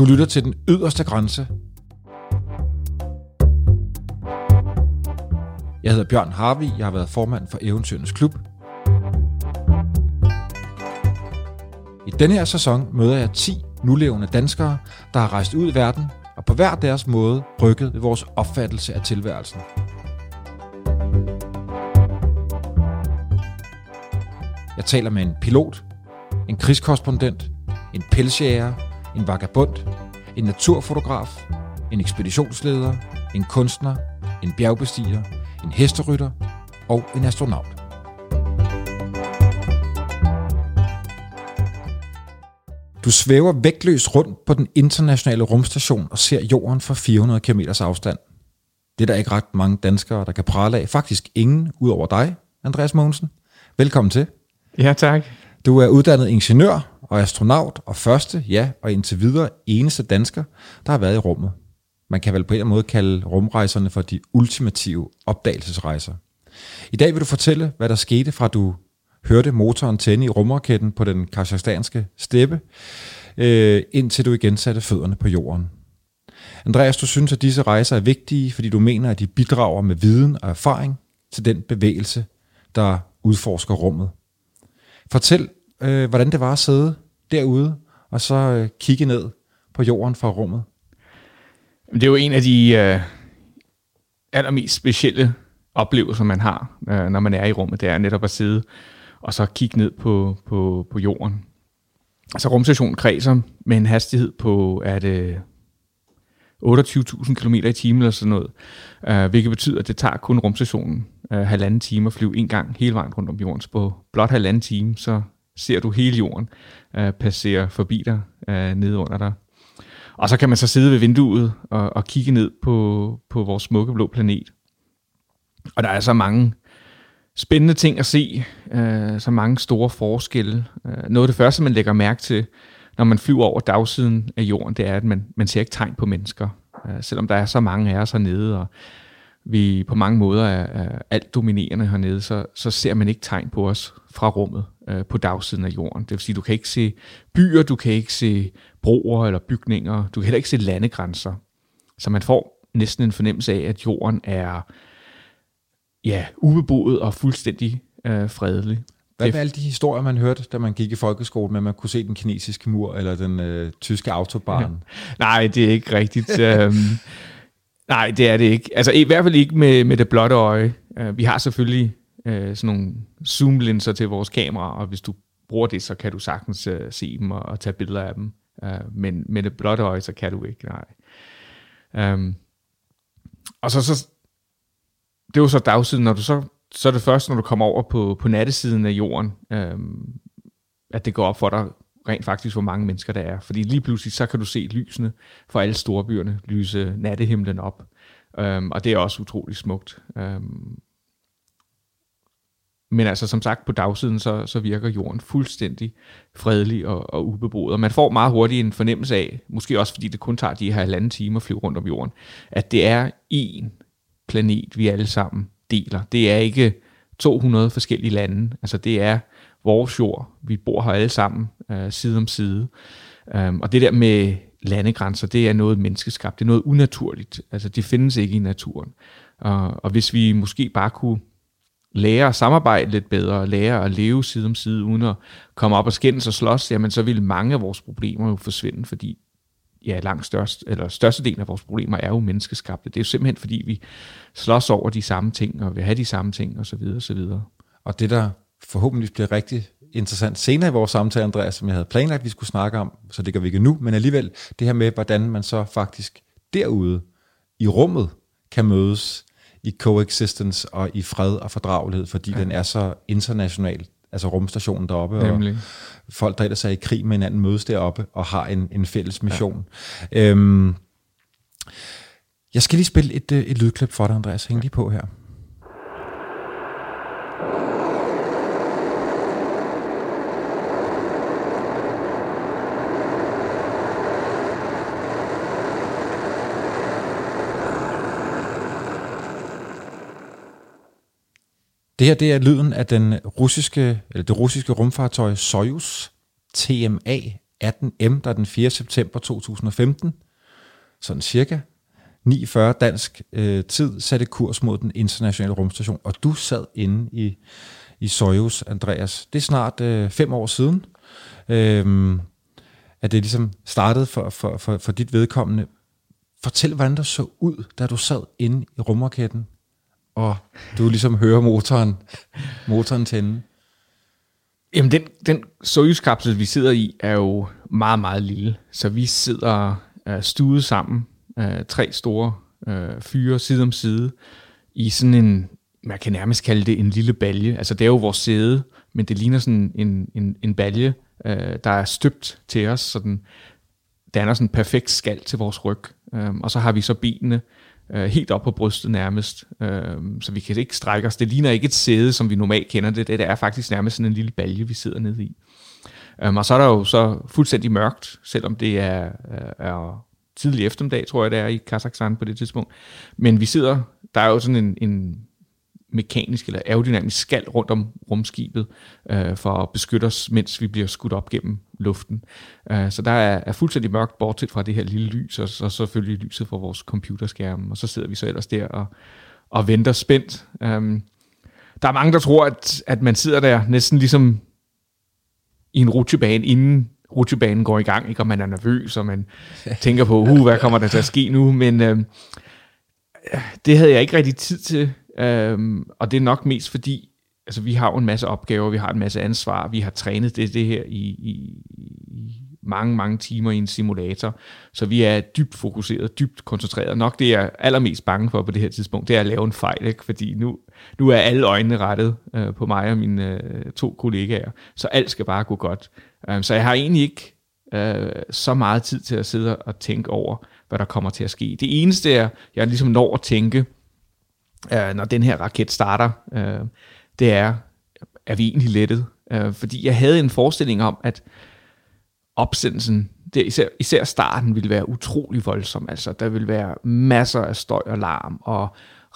Du lytter til den yderste grænse. Jeg hedder Bjørn Harvi, jeg har været formand for Eventyrenes Klub. I denne her sæson møder jeg 10 nulevende danskere, der har rejst ud i verden og på hver deres måde rykket ved vores opfattelse af tilværelsen. Jeg taler med en pilot, en krigskorrespondent, en pelsjæger, en vagabond, en naturfotograf, en ekspeditionsleder, en kunstner, en bjergbestiger, en hesterytter og en astronaut. Du svæver vægtløst rundt på den internationale rumstation og ser jorden fra 400 km afstand. Det er der ikke ret mange danskere, der kan prale af. Faktisk ingen ud over dig, Andreas Mogensen. Velkommen til. Ja, tak. Du er uddannet ingeniør og astronaut, og første, ja, og indtil videre eneste dansker, der har været i rummet. Man kan vel på en måde kalde rumrejserne for de ultimative opdagelsesrejser. I dag vil du fortælle, hvad der skete fra du hørte motoren tænde i rumraketten på den kazakhstanske steppe, øh, indtil du igen satte fødderne på jorden. Andreas, du synes, at disse rejser er vigtige, fordi du mener, at de bidrager med viden og erfaring til den bevægelse, der udforsker rummet. Fortæl, øh, hvordan det var at sidde derude, og så øh, kigge ned på jorden fra rummet. Det er jo en af de øh, allermest specielle oplevelser, man har, øh, når man er i rummet. Det er netop at sidde og så kigge ned på, på, på jorden. Så rumstationen kredser med en hastighed på, er det 28.000 km i timen eller sådan noget, øh, hvilket betyder, at det tager kun rumstationen øh, halvanden time at flyve en gang hele vejen rundt om jorden. Så på blot halvanden time, så ser du hele jorden øh, passere forbi dig øh, ned under dig. Og så kan man så sidde ved vinduet og, og kigge ned på, på vores smukke blå planet. Og der er så mange spændende ting at se, øh, så mange store forskelle. Øh, noget af det første, man lægger mærke til, når man flyver over dagsiden af jorden, det er, at man, man ser ikke tegn på mennesker. Øh, selvom der er så mange af os hernede, og vi på mange måder er, er alt dominerende hernede, så, så ser man ikke tegn på os fra rummet øh, på dagsiden af jorden. Det vil sige, du kan ikke se byer, du kan ikke se broer eller bygninger, du kan heller ikke se landegrænser. Så man får næsten en fornemmelse af, at jorden er ja, ubeboet og fuldstændig øh, fredelig. Hvad med alle de historier, man hørte, da man gik i folkeskole, med at man kunne se den kinesiske mur eller den øh, tyske autobahn? Nej, det er ikke rigtigt. øhm, nej, det er det ikke. Altså i hvert fald ikke med, med det blotte øje. Uh, vi har selvfølgelig øh, sådan nogle zoomlinser til vores kamera, og hvis du bruger det, så kan du sagtens øh, se dem og, og tage billeder af dem. Øh, men med det blotte øje, så kan du ikke, nej. Um, og så, så det var så dagsiden, når du så, så er det først, når du kommer over på, på nattesiden af jorden, øhm, at det går op for dig rent faktisk, hvor mange mennesker der er. Fordi lige pludselig, så kan du se lysene fra alle storbyerne lyse nattehimlen op. Øhm, og det er også utrolig smukt. Øhm, men altså som sagt, på dagsiden, så, så virker jorden fuldstændig fredelig og, og ubeboet. Og man får meget hurtigt en fornemmelse af, måske også fordi det kun tager de her halvanden time at flyve rundt om jorden, at det er én planet, vi alle sammen deler. Det er ikke 200 forskellige lande. Altså det er vores jord. Vi bor her alle sammen øh, side om side. Um, og det der med landegrænser, det er noget menneskeskabt. Det er noget unaturligt. Altså det findes ikke i naturen. Og, og hvis vi måske bare kunne lære at samarbejde lidt bedre, lære at leve side om side, uden at komme op og skændes og slås, jamen så ville mange af vores problemer jo forsvinde, fordi ja, langt størst, eller størstedelen af vores problemer er jo menneskeskabte. Det er jo simpelthen fordi, vi slås over de samme ting, og vil have de samme ting, og så videre, og så videre. Og det, der forhåbentlig bliver rigtig interessant senere i vores samtale, Andreas, som jeg havde planlagt, at vi skulle snakke om, så det gør vi ikke nu, men alligevel det her med, hvordan man så faktisk derude i rummet kan mødes i coexistence og i fred og fordragelighed, fordi ja. den er så international, altså rumstationen deroppe, Nemlig. og folk, der ellers er i krig med hinanden, mødes deroppe og har en, en fælles mission. Ja. Øhm, jeg skal lige spille et, et lydklip for dig, Andreas. Hæng lige på her. Det her det er lyden af den russiske, eller det russiske rumfartøj Soyuz TMA 18M, der den 4. september 2015, sådan cirka, 9.40 dansk øh, tid, satte kurs mod den internationale rumstation, og du sad inde i, i Soyuz, Andreas. Det er snart øh, fem år siden, øh, at det ligesom startede for, for, for, for dit vedkommende. Fortæl, hvordan det så ud, da du sad inde i rumraketten, og du ligesom hører motoren, motoren tænde. Jamen, den, den Soyuz-kapsel, vi sidder i, er jo meget, meget lille. Så vi sidder øh, stuet sammen, øh, tre store øh, fyre side om side, i sådan en, man kan nærmest kalde det en lille balje. Altså, det er jo vores sæde, men det ligner sådan en, en, en balje, øh, der er støbt til os, så den danner sådan en perfekt skal til vores ryg. Øh, og så har vi så benene øh, Øh, helt op på brystet nærmest, øh, så vi kan ikke strække os. Det ligner ikke et sæde, som vi normalt kender det. Det er faktisk nærmest sådan en lille balje, vi sidder nede i. Øh, og så er der jo så fuldstændig mørkt, selvom det er, øh, er tidlig eftermiddag, tror jeg det er i Kazakhstan på det tidspunkt. Men vi sidder, der er jo sådan en, en mekanisk eller aerodynamisk skal rundt om rumskibet øh, for at beskytte os, mens vi bliver skudt op gennem luften. Øh, så der er, er fuldstændig mørkt, bortset fra det her lille lys, og så selvfølgelig lyset fra vores computerskærm, og så sidder vi så ellers der og, og venter spændt. Øh, der er mange, der tror, at, at man sidder der næsten ligesom i en rutsjebane, inden rutsjebanen går i gang, ikke? og man er nervøs, og man tænker på, uh, hvad kommer der til at ske nu? Men øh, det havde jeg ikke rigtig tid til, Øhm, og det er nok mest fordi, altså vi har jo en masse opgaver, vi har en masse ansvar, vi har trænet det, det her i, i, i mange, mange timer i en simulator, så vi er dybt fokuseret, dybt koncentreret. Nok det, jeg er allermest bange for på det her tidspunkt, det er at lave en fejl, ikke? fordi nu, nu er alle øjnene rettet øh, på mig og mine øh, to kollegaer, så alt skal bare gå godt. Øhm, så jeg har egentlig ikke øh, så meget tid til at sidde og tænke over, hvad der kommer til at ske. Det eneste, er, jeg ligesom når at tænke, øh, når den her raket starter, øh, det er, er vi egentlig lettet? Øh, fordi jeg havde en forestilling om, at opsendelsen, det, især, især starten, ville være utrolig voldsom. Altså, der ville være masser af støj og larm, og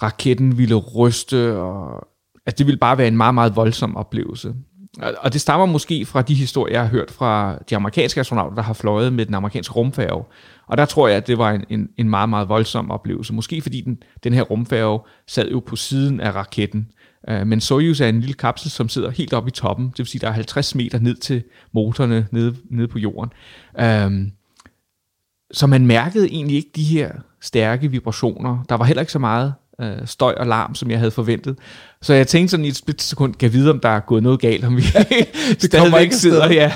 raketten ville ryste, og altså, det ville bare være en meget, meget voldsom oplevelse. Og det stammer måske fra de historier, jeg har hørt fra de amerikanske astronauter, der har fløjet med den amerikanske rumfærge. Og der tror jeg, at det var en, en, en meget, meget voldsom oplevelse. Måske fordi den, den her rumfærge sad jo på siden af raketten. Uh, men Soyuz er en lille kapsel, som sidder helt oppe i toppen. Det vil sige, der er 50 meter ned til motorerne nede, nede på jorden. Uh, så man mærkede egentlig ikke de her stærke vibrationer. Der var heller ikke så meget øh, støj og larm, som jeg havde forventet. Så jeg tænkte sådan i et splitsekund, kan vide, om der er gået noget galt, om vi det stadigvæk sidder. Ja.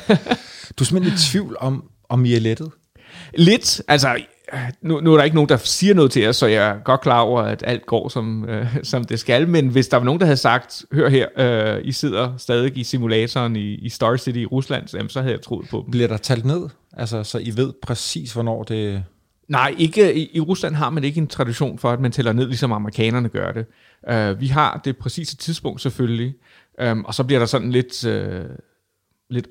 du er simpelthen i tvivl om, om I er lettet? Lidt. Altså, nu, nu er der ikke nogen, der siger noget til os, så jeg er godt klar over, at alt går, som, øh, som det skal. Men hvis der var nogen, der havde sagt, hør her, øh, I sidder stadig i simulatoren i, i Star City i Rusland, så havde jeg troet på dem. Bliver der talt ned? Altså, så I ved præcis, hvornår det... Nej, ikke, i, i Rusland har man ikke en tradition for, at man tæller ned, ligesom amerikanerne gør det. Uh, vi har det præcise tidspunkt selvfølgelig, um, og så bliver der sådan lidt, uh, lidt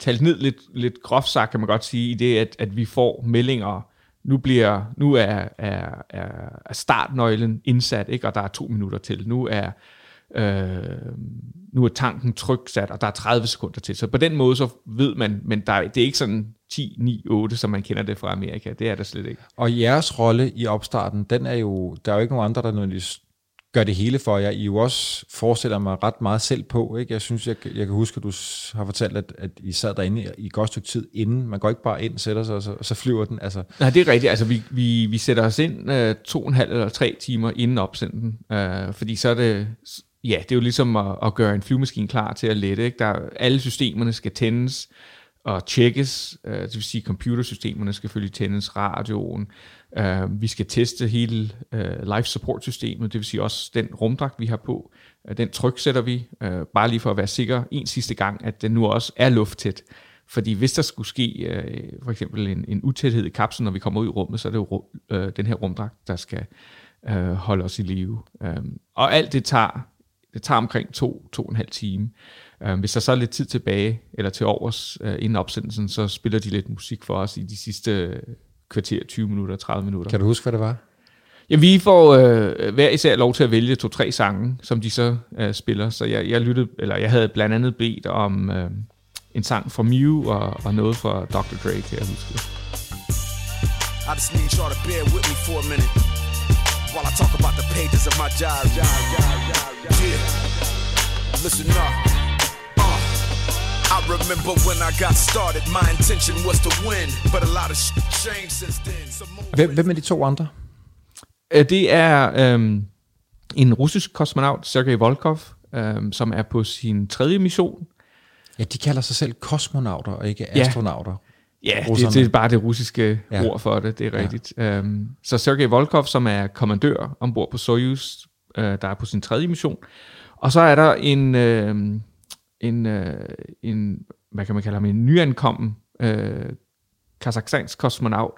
talt ned, lidt, lidt groft sagt, kan man godt sige, i det, at, at vi får meldinger, nu bliver nu er, er, er, er startnøglen indsat, ikke? og der er to minutter til. Nu er øh, nu er tanken tryksat, og der er 30 sekunder til. Så på den måde, så ved man, men der, det er ikke sådan 10, 9, 8, som man kender det fra Amerika. Det er der slet ikke. Og jeres rolle i opstarten, den er jo, der er jo ikke nogen andre, der nødvendigvis gør det hele for jer. I jo også forestiller mig ret meget selv på. Ikke? Jeg synes, jeg, jeg kan huske, at du har fortalt, at, at I sad derinde i et godt stykke tid inden. Man går ikke bare ind, sætter sig, og så, og så flyver den. Altså. Nej, det er rigtigt. Altså, vi, vi, vi sætter os ind øh, to og en halv eller tre timer inden opsenden. Øh, fordi så er det Ja, det er jo ligesom at, at gøre en flyvemaskine klar til at lette. Ikke? Der, alle systemerne skal tændes og tjekkes, Øh, det vil sige, computersystemerne skal følge tændes, radioen, uh, vi skal teste hele uh, life support systemet, det vil sige også den rumdragt, vi har på, uh, den tryksætter vi, uh, bare lige for at være sikker en sidste gang, at den nu også er lufttæt. Fordi hvis der skulle ske uh, for eksempel en, en utæthed i kapslen, når vi kommer ud i rummet, så er det jo uh, den her rumdragt, der skal uh, holde os i live. Uh, og alt det tager det tager omkring to, to og en halv time. Hvis der så er lidt tid tilbage, eller til overs inden opsendelsen, så spiller de lidt musik for os i de sidste kvarter, 20 minutter, 30 minutter. Kan du huske, hvad det var? Ja, vi får uh, hver især lov til at vælge to-tre sange, som de så uh, spiller. Så jeg, jeg lyttede, eller jeg havde blandt andet bedt om uh, en sang fra Mew og, og noget fra Dr. Dre, kan jeg huske. I just need y'all to bear with me for a minute while I talk about the pages of my diary. Yeah, listen up. I remember when I got started, my intention was to win, but a lot of shit changed since then. Hvem, hvem er de to andre? Øh, det er øhm, en russisk kosmonaut, Sergej Volkov, øhm, som er på sin tredje mission. Ja, de kalder sig selv kosmonauter og ikke astronauter. Ja, det, det er bare det russiske ja. ord for det, det er rigtigt. Ja. Øhm, så Sergej Volkov, som er kommandør ombord på Soyuz, øh, der er på sin tredje mission. Og så er der en, øh, en, øh, en hvad kan man kalde ham, en nyankommen øh, kazakhstansk kosmonaut,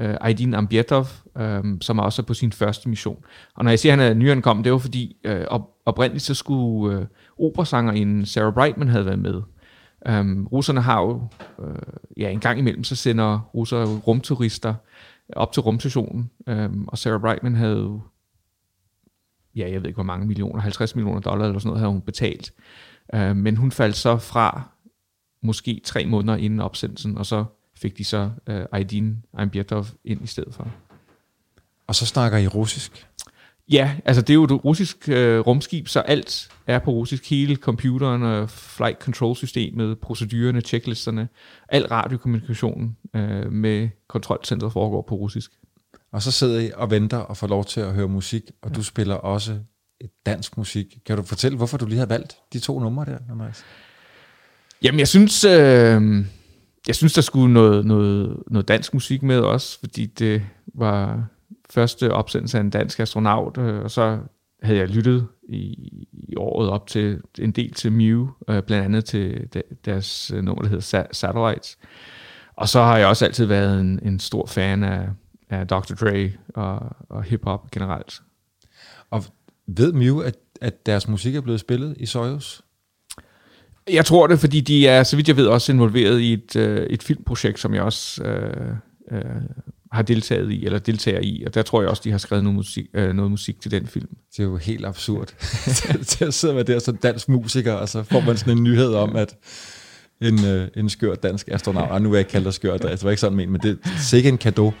øh, Aydin Ambietov, øh, som er også på sin første mission. Og når jeg siger, at han er nyankommen, det var fordi, øh, op, oprindeligt så skulle øh, operasangerinden Sarah Brightman have været med. Um, russerne har jo, øh, ja, en gang imellem, så sender russere rumturister op til rumstationen, um, og Sarah Brightman havde jo, ja, jeg ved ikke hvor mange millioner, 50 millioner dollar eller sådan noget, havde hun betalt. Uh, men hun faldt så fra måske tre måneder inden opsendelsen, og så fik de så uh, Aydin Aimbiertov ind i stedet for. Og så snakker I russisk? Ja, altså det er jo et russisk øh, rumskib, så alt er på russisk. Hele computeren og flight control systemet, procedurerne, checklisterne, al radiokommunikationen øh, med kontrolcentret foregår på russisk. Og så sidder I og venter og får lov til at høre musik, og ja. du spiller også dansk musik. Kan du fortælle, hvorfor du lige har valgt de to numre der, Andreas? Jamen, jeg synes, øh, jeg synes der skulle noget, noget, noget dansk musik med også, fordi det var første opsendelse af en dansk astronaut, øh, og så havde jeg lyttet i, i året op til en del til Mew, øh, blandt andet til deres øh, nummer, der hedder Satellites. Og så har jeg også altid været en, en stor fan af, af Dr. Dre og, og hip-hop generelt. Og ved Mew, at, at deres musik er blevet spillet i Soyuz? Jeg tror det, fordi de er, så vidt jeg ved, også involveret i et, øh, et filmprojekt, som jeg også øh, øh, har deltaget i, eller deltager i, og der tror jeg også, de har skrevet noget musik, øh, noget musik til den film. Det er jo helt absurd. at sidde med der som dansk musiker, og så får man sådan en nyhed om, at en, øh, en skør dansk astronaut, og nu er jeg kaldt skør, det var ikke sådan men, men det er sikkert en gave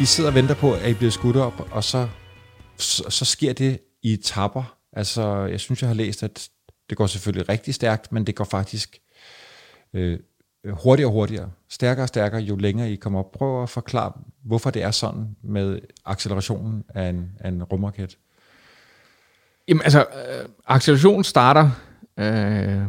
I sidder og venter på, at I bliver skudt op, og så, så, så sker det i tapper. Altså, jeg synes, jeg har læst, at det går selvfølgelig rigtig stærkt, men det går faktisk øh, hurtigere og hurtigere. Stærkere og stærkere, jo længere I kommer op. Prøv at forklare, hvorfor det er sådan med accelerationen af en, af en rumraket. Jamen altså, øh, accelerationen starter øh,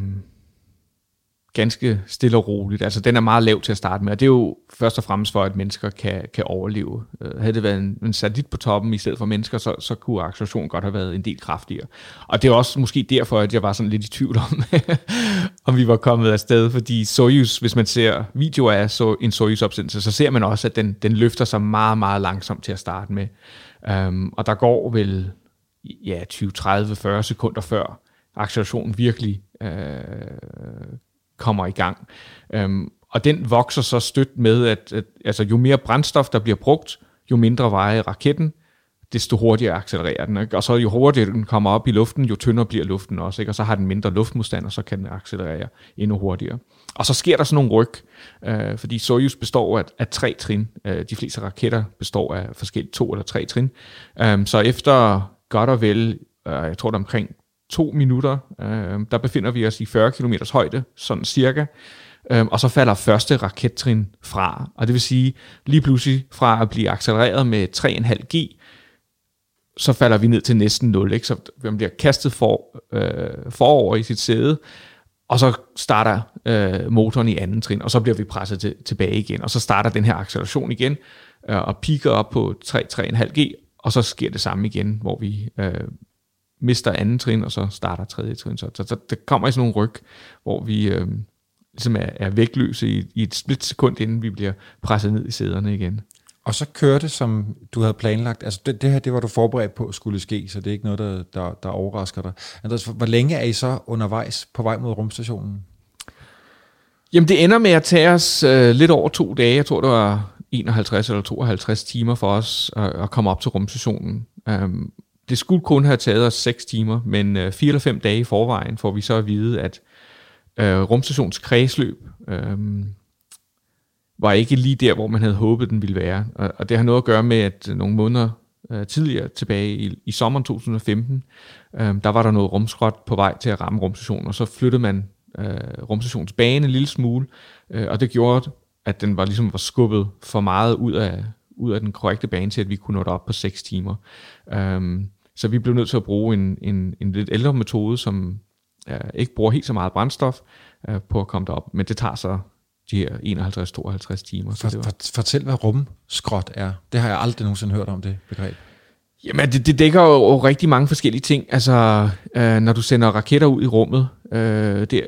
ganske stille og roligt. Altså, den er meget lav til at starte med, og det er jo først og fremmest for, at mennesker kan, kan overleve. Uh, havde det været en, en satellit på toppen i stedet for mennesker, så, så kunne accelerationen godt have været en del kraftigere. Og det er også måske derfor, at jeg var sådan lidt i tvivl om, om vi var kommet afsted, fordi Soyuz, hvis man ser videoer af så, en Soyuz-opsendelse, så ser man også, at den, den løfter sig meget, meget langsomt til at starte med. Um, og der går vel ja, 20, 30, 40 sekunder før accelerationen virkelig uh, kommer i gang. Øhm, og den vokser så stødt med, at, at altså, jo mere brændstof, der bliver brugt, jo mindre veje raketten, desto hurtigere accelererer den. Ikke? Og så jo hurtigere den kommer op i luften, jo tyndere bliver luften også. Ikke? Og så har den mindre luftmodstand, og så kan den accelerere endnu hurtigere. Og så sker der sådan nogle ryg, øh, fordi Soyuz består af, af tre trin. Øh, de fleste raketter består af forskellige to eller tre trin. Øh, så efter godt og vel, øh, jeg tror det er omkring to minutter. Øh, der befinder vi os i 40 km højde, sådan cirka. Øh, og så falder første rakettrin fra. Og det vil sige, lige pludselig fra at blive accelereret med 3,5 G, så falder vi ned til næsten 0. Ikke? Så man bliver kastet for, øh, forover i sit sæde, og så starter øh, motoren i anden trin, og så bliver vi presset til, tilbage igen, og så starter den her acceleration igen, øh, og piker op på 3-3,5 G, og så sker det samme igen, hvor vi øh, mister anden trin, og så starter tredje trin. Så, så, så det kommer i sådan nogle ryg, hvor vi øh, ligesom er, er vægtløse i, i et splitsekund, inden vi bliver presset ned i sæderne igen. Og så kørte, som du havde planlagt, altså det, det her, det var du forberedt på skulle ske, så det er ikke noget, der, der, der overrasker dig. Andreas, hvor længe er I så undervejs på vej mod rumstationen? Jamen det ender med at tage os øh, lidt over to dage. Jeg tror, det var 51 eller 52 timer for os at, at komme op til rumstationen. Um, det skulle kun have taget os 6 timer, men øh, 4 eller 5 dage i forvejen får vi så at vide, at øh, rumstations kredsløb øh, var ikke lige der, hvor man havde håbet, den ville være. Og, og det har noget at gøre med, at nogle måneder øh, tidligere tilbage i, i sommeren 2015, øh, der var der noget rumskrot på vej til at ramme rumstationen, og så flyttede man øh, rumstationsbane en lille smule, øh, og det gjorde, at den var ligesom var skubbet for meget ud af, ud af den korrekte bane til, at vi kunne nå op på 6 timer. Um, så vi blev nødt til at bruge en, en, en lidt ældre metode, som uh, ikke bruger helt så meget brændstof uh, på at komme derop, men det tager så de her 51-52 timer. For, så det var... Fortæl, hvad rumskrot er. Det har jeg aldrig nogensinde hørt om, det begreb. Jamen, det, det dækker jo rigtig mange forskellige ting. Altså, øh, når du sender raketter ud i rummet, øh, det,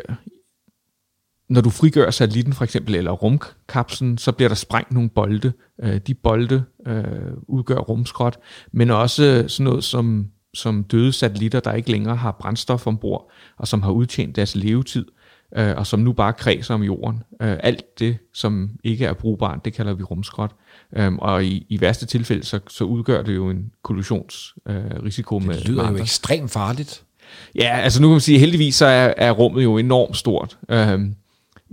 når du frigør satellitten for eksempel, eller rumkapslen, så bliver der sprængt nogle bolde. Øh, de bolde øh, udgør rumskrot, men også sådan noget som, som døde satellitter, der ikke længere har brændstof ombord, og som har udtjent deres levetid, øh, og som nu bare kredser om jorden. Øh, alt det, som ikke er brugbart, det kalder vi rumskrot. Øh, og i, i værste tilfælde, så, så udgør det jo en kollisionsrisiko øh, med Det lyder med jo ekstremt farligt. Ja, altså nu kan man sige, at heldigvis så er, er rummet jo enormt stort. Øh,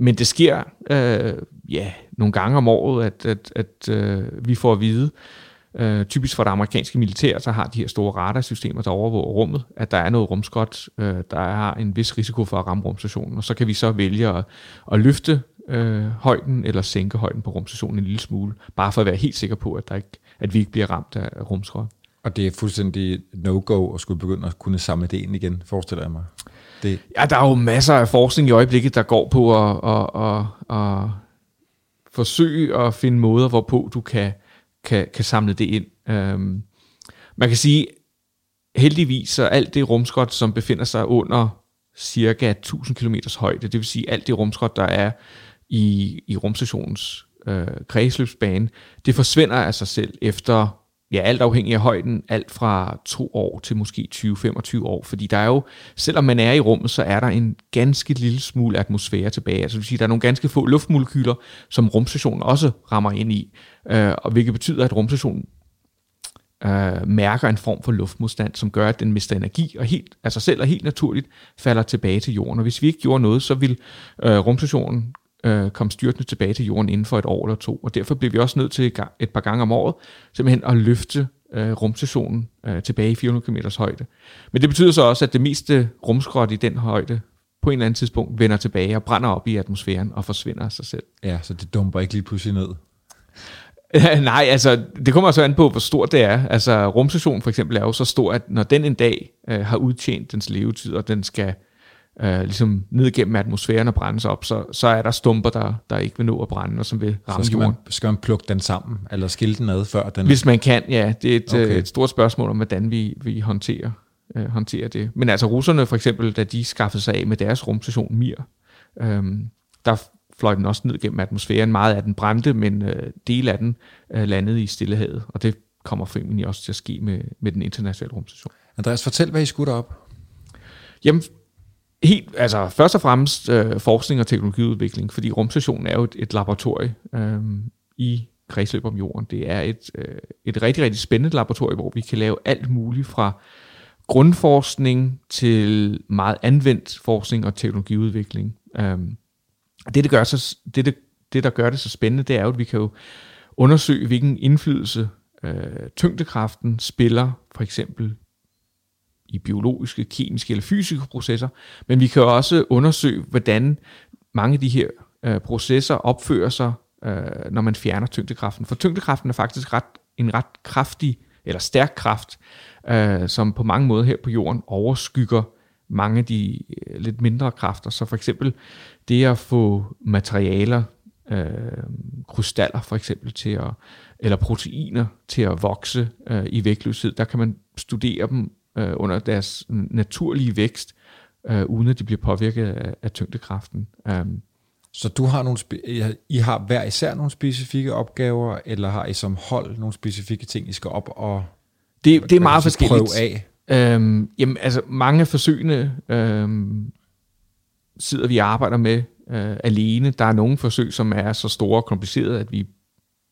men det sker øh, ja, nogle gange om året, at, at, at øh, vi får at vide, øh, typisk fra det amerikanske militær, så har de her store radarsystemer, der overvåger rummet, at der er noget rumskrot, øh, der har en vis risiko for at ramme rumstationen, og så kan vi så vælge at, at løfte øh, højden eller sænke højden på rumstationen en lille smule, bare for at være helt sikker på, at, der ikke, at vi ikke bliver ramt af rumskrot. Og det er fuldstændig no-go at skulle begynde at kunne samle det ind igen, forestiller jeg mig. Det. Ja, der er jo masser af forskning i øjeblikket, der går på at, at, at, at forsøge at finde måder, hvorpå du kan, kan, kan samle det ind. Øhm, man kan sige, heldigvis så alt det rumskrot, som befinder sig under cirka 1000 km højde, det vil sige alt det rumskrot, der er i, i rumstationens øh, kredsløbsbane, det forsvinder af sig selv efter ja, alt afhængig af højden, alt fra to år til måske 20-25 år, fordi der er jo, selvom man er i rummet, så er der en ganske lille smule atmosfære tilbage. Altså det vil sige, der er nogle ganske få luftmolekyler, som rumstationen også rammer ind i, øh, og hvilket betyder, at rumstationen øh, mærker en form for luftmodstand, som gør, at den mister energi, og helt altså selv og helt naturligt falder tilbage til jorden. Og hvis vi ikke gjorde noget, så vil øh, rumstationen øh, komme styrtende tilbage til jorden inden for et år eller to. Og derfor bliver vi også nødt til et par gange om året simpelthen at løfte øh, rumstationen øh, tilbage i 400 km højde. Men det betyder så også, at det meste rumskrot i den højde på en eller anden tidspunkt vender tilbage og brænder op i atmosfæren og forsvinder af sig selv. Ja, så det dumper ikke lige pludselig ned. Nej, altså det kommer så an på, hvor stort det er. Altså rumstationen for eksempel er jo så stor, at når den en dag øh, har udtjent dens levetid, og den skal øh, ligesom ned gennem atmosfæren og brændes op, så, så er der stumper, der, der ikke vil nå at brænde, og som vil ramme så skal jorden. Man, skal man plukke den sammen, eller skille den ad før den... Hvis man kan, ja. Det er et, okay. et stort spørgsmål om, hvordan vi, vi håndterer, øh, håndterer det. Men altså russerne for eksempel, da de skaffede sig af med deres rumstation Mir, øh, der fløj den også ned gennem atmosfæren. Meget af den brændte, men øh, del af den øh, landede i Stillehavet, og det kommer formentlig også til at ske med, med den internationale rumstation. Andreas, fortæl, hvad I skudt op. Jamen, helt, altså først og fremmest øh, forskning og teknologiudvikling, fordi rumstationen er jo et, et laboratorium øh, i kredsløb om jorden. Det er et, øh, et rigtig, rigtig spændende laboratorium, hvor vi kan lave alt muligt fra grundforskning til meget anvendt forskning og teknologiudvikling. Øh, det, det, gør så, det, det, det, der gør det så spændende, det er jo, at vi kan jo undersøge, hvilken indflydelse øh, tyngdekraften spiller for eksempel i biologiske, kemiske eller fysiske processer, men vi kan også undersøge, hvordan mange af de her øh, processer opfører sig, øh, når man fjerner tyngdekraften. For tyngdekraften er faktisk ret, en ret kraftig eller stærk kraft, øh, som på mange måder her på jorden overskygger mange af de øh, lidt mindre kræfter. Så for eksempel det at få materialer, øh, krystaller for eksempel, til at, eller proteiner til at vokse øh, i vægtløshed, der kan man studere dem øh, under deres naturlige vækst, øh, uden at de bliver påvirket af, af tyngdekraften. Um, Så du har nogle I har hver især nogle specifikke opgaver, eller har I som hold nogle specifikke ting, I skal op og Det, det er meget forskelligt. prøve af? Øhm, jamen, altså mange af forsøgene øhm, sidder vi og arbejder med øh, alene. Der er nogle forsøg, som er så store og komplicerede, at vi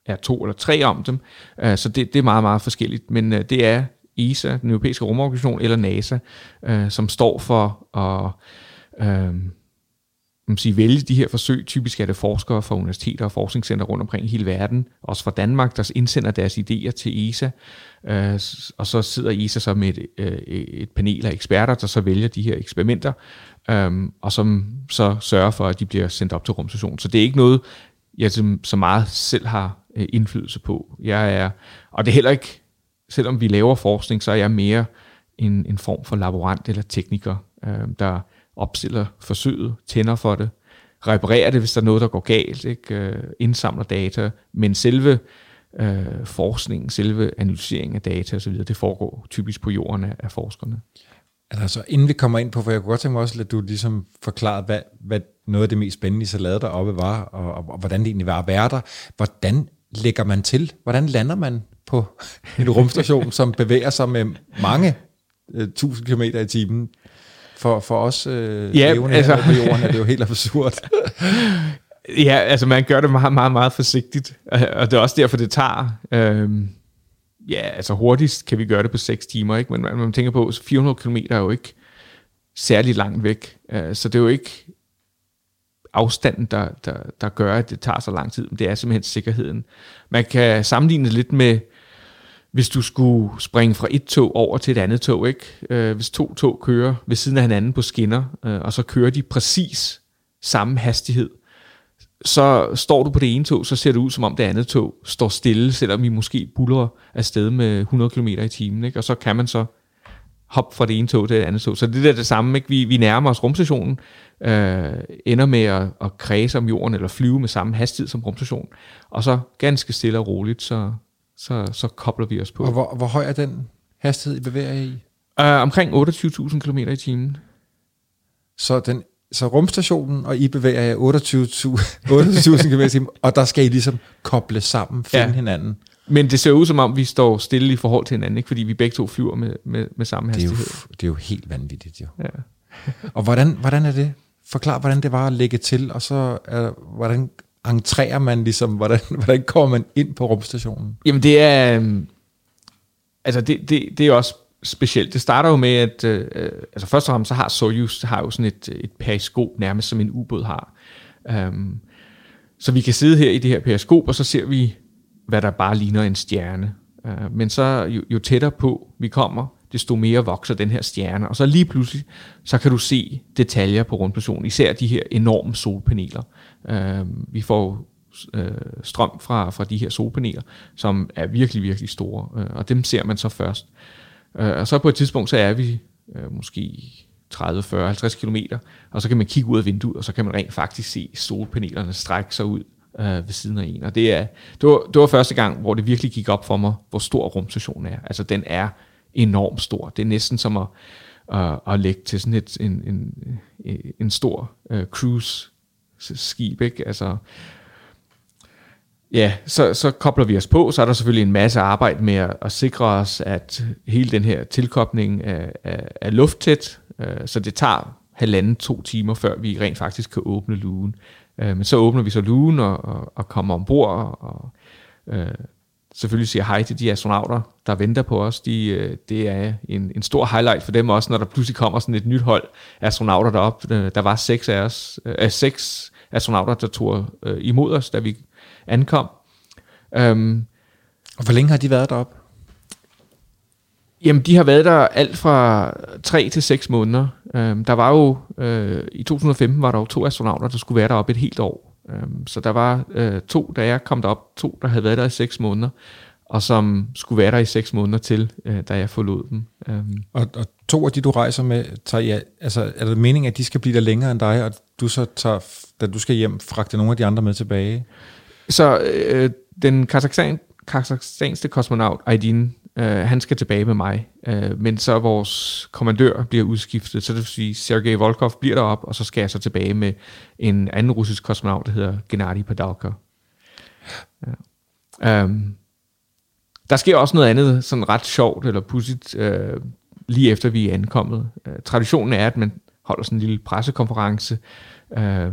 er to eller tre om dem. Øh, så det, det er meget, meget forskelligt. Men øh, det er ESA, den europæiske rumorganisation, eller NASA, øh, som står for at øh, man sige, vælge de her forsøg. Typisk er det forskere fra universiteter og forskningscenter rundt omkring i hele verden, også fra Danmark, der indsender deres idéer til ESA. Øh, og så sidder ESA så med et, øh, et panel af eksperter, der så vælger de her eksperimenter, øh, og som så sørger for, at de bliver sendt op til rumstationen. Så det er ikke noget, jeg så meget selv har øh, indflydelse på. Jeg er, og det er heller ikke, selvom vi laver forskning, så er jeg mere en, en form for laborant eller tekniker, øh, der opstiller forsøget, tænder for det, reparerer det, hvis der er noget, der går galt, ikke? Øh, indsamler data, men selve øh, forskningen, selve analyseringen af data osv., det foregår typisk på jorden af, af forskerne. Altså, inden vi kommer ind på, for jeg kunne godt tænke mig også, at du ligesom forklarede, hvad, hvad noget af det mest spændende, I så lavede deroppe var, og, og, og hvordan det egentlig var at være der. Hvordan lægger man til? Hvordan lander man på en rumstation, som bevæger sig med mange øh, tusind kilometer i timen? For, for os øh, Ja, levende altså- på jorden er det jo helt absurd. Ja, altså man gør det meget, meget, meget forsigtigt, og det er også derfor, det tager... Øhm, ja, altså hurtigst kan vi gøre det på 6 timer, ikke? men man, man tænker på, så 400 km er jo ikke særlig langt væk, øh, så det er jo ikke afstanden, der, der, der gør, at det tager så lang tid, men det er simpelthen sikkerheden. Man kan sammenligne det lidt med, hvis du skulle springe fra et tog over til et andet tog, ikke? Øh, hvis to tog kører ved siden af hinanden på skinner, øh, og så kører de præcis samme hastighed, så står du på det ene tog, så ser det ud som om det andet tog står stille, selvom I måske buller afsted med 100 km i timen, ikke? og så kan man så hoppe fra det ene tog til det andet tog. Så det er det samme, ikke? Vi, vi nærmer os rumstationen, øh, ender med at, at kredse om jorden, eller flyve med samme hastighed som rumstationen, og så ganske stille og roligt, så, så, så kobler vi os på. og hvor, hvor høj er den hastighed, I bevæger jer i? Uh, omkring 28.000 km i timen. Så, den, så rumstationen, og I bevæger jer 28.000 28.000 km i timen, og der skal I ligesom koble sammen, finde Ja. hinanden. Men det ser ud som om, vi står stille i forhold til hinanden, ikke? fordi vi begge to flyver med, med, med samme Det er, jo, hastighed. det er jo helt vanvittigt, jo. Ja. Og hvordan, hvordan er det? Forklar, hvordan det var at lægge til, og så er, hvordan entrerer man ligesom, hvordan, hvordan kommer man ind på rumstationen? Jamen det er, øhm, altså det, det, det er også specielt. Det starter jo med, at øh, øh altså først og fremmest så har Soyuz har jo sådan et, et periskop, nærmest som en ubåd har. Um, så vi kan sidde her i det her periskop, og så ser vi, hvad der bare ligner en stjerne. Uh, men så jo, jo tættere på vi kommer, desto mere vokser den her stjerne. Og så lige pludselig, så kan du se detaljer på rundstationen, især de her enorme solpaneler. Øh, vi får øh, strøm fra, fra de her solpaneler, som er virkelig, virkelig store, øh, og dem ser man så først. Øh, og så på et tidspunkt, så er vi øh, måske 30, 40, 50 kilometer, og så kan man kigge ud af vinduet, og så kan man rent faktisk se solpanelerne strække sig ud øh, ved siden af en. Og det, er, det, var, det var første gang, hvor det virkelig gik op for mig, hvor stor rumstationen er. Altså den er enormt stor. Det er næsten som at, øh, at lægge til sådan et, en, en, en stor øh, cruise skib, ikke? Altså, Ja, så, så kobler vi os på, så er der selvfølgelig en masse arbejde med at, at sikre os, at hele den her tilkobling er, er, er lufttæt, øh, så det tager halvanden, to timer, før vi rent faktisk kan åbne lugen. Øh, men så åbner vi så lugen og, og, og kommer ombord, og, og øh, selvfølgelig siger hej til de astronauter, der venter på os. De, øh, det er en, en stor highlight for dem også, når der pludselig kommer sådan et nyt hold astronauter derop. Øh, Der var seks af os, øh, seks astronauter, der tog øh, imod os, da vi ankom. Øhm, Og hvor længe har de været deroppe? jamen, de har været der alt fra 3 til 6 måneder. Øhm, der var jo, øh, i 2015 var der jo to astronauter, der skulle være deroppe et helt år. Øhm, så der var øh, to, da jeg kom derop, to, der havde været der i 6 måneder, og som skulle være der i 6 måneder til, øh, da jeg forlod dem. Øhm, Og, og to af de, du rejser med, tager, ja, altså, er det meningen, at de skal blive der længere end dig, og du så tager, da du skal hjem, fragte nogle af de andre med tilbage? Så øh, den kazakhstan, kazakhstanske kosmonaut Aydin Øh, han skal tilbage med mig, Øh, men så vores kommandør bliver udskiftet, så det vil sige, Sergej Volkov bliver derop, og så skal jeg så tilbage med en anden russisk kosmonaut, der hedder Gennady Padalka. Ja. Øhm, der sker også noget andet, sådan ret sjovt eller pudsigt, øh, lige efter vi er ankommet. Øh, traditionen er, at man holder sådan en lille pressekonference, øh,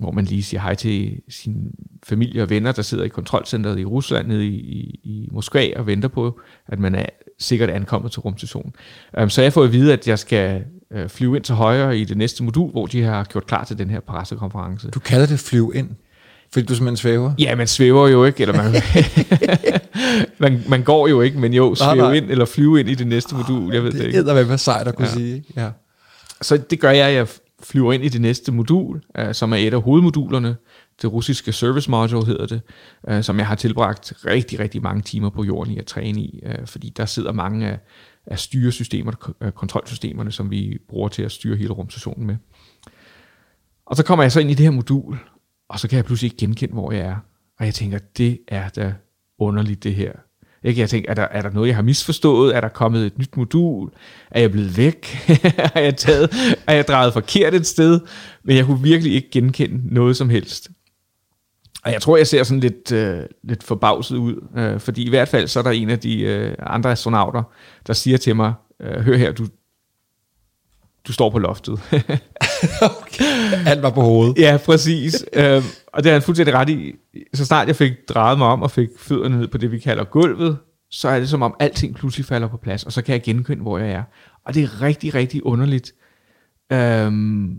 hvor man lige siger hej til sin familie og venner, der sidder i kontrolcentret i Rusland nede i, i, i Moskva og venter på, at man er sikkert ankommet til rumstationen. Um, så jeg får at vide, at jeg skal uh, flyve ind til højre i det næste modul, hvor de har gjort klar til den her pressekonference. Du kalder det flyve ind? Fordi du simpelthen svæver? Ja, man svæver jo ikke, eller man, man, man går jo ikke, men jo, svæve ind eller flyve ind i det næste modul, jeg ved det, det ikke. Det er hvad sejt at kunne ja. sige. Ja. Så det gør jeg, jeg flyver ind i det næste modul, øh, som er et af hovedmodulerne, det russiske service module hedder det, øh, som jeg har tilbragt rigtig, rigtig mange timer på jorden i at træne i, øh, fordi der sidder mange af, af styresystemer, kontrolsystemerne, som vi bruger til at styre hele rumstationen med. Og så kommer jeg så ind i det her modul, og så kan jeg pludselig ikke genkende, hvor jeg er. Og jeg tænker, det er da underligt det her. Ikke? Jeg tænker, er der, er der noget, jeg har misforstået? Er der kommet et nyt modul? Er jeg blevet væk? er, jeg taget, er jeg drejet forkert et sted? Men jeg kunne virkelig ikke genkende noget som helst. Og jeg tror, jeg ser sådan lidt, øh, lidt forbavset ud, øh, fordi i hvert fald så er der en af de øh, andre astronauter, der siger til mig, øh, hør her, du, du står på loftet. okay. Alt var på hovedet. Ja, præcis. øhm, og det er han fuldstændig ret i. Så snart jeg fik drejet mig om og fik fødderne ned på det, vi kalder gulvet, så er det som om alting pludselig falder på plads, og så kan jeg genkende, hvor jeg er. Og det er rigtig, rigtig underligt. Øhm,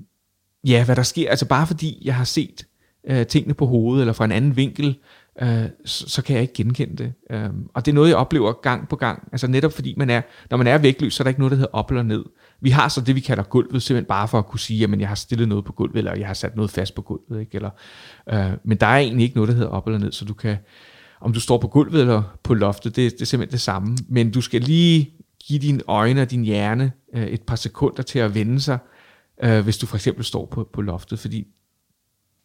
ja, hvad der sker. Altså bare fordi jeg har set øh, tingene på hovedet, eller fra en anden vinkel, øh, så, så kan jeg ikke genkende det. Øh, og det er noget, jeg oplever gang på gang. Altså netop fordi man er, når man er vægtløs, så er der ikke noget, der hedder op eller ned. Vi har så det, vi kalder gulvet, simpelthen bare for at kunne sige, at jeg har stillet noget på gulvet, eller jeg har sat noget fast på gulvet. Ikke? Eller, øh, men der er egentlig ikke noget, der hedder op eller ned, så du kan, om du står på gulvet eller på loftet, det, det er simpelthen det samme. Men du skal lige give dine øjne og din hjerne øh, et par sekunder til at vende sig, øh, hvis du for eksempel står på, på loftet, fordi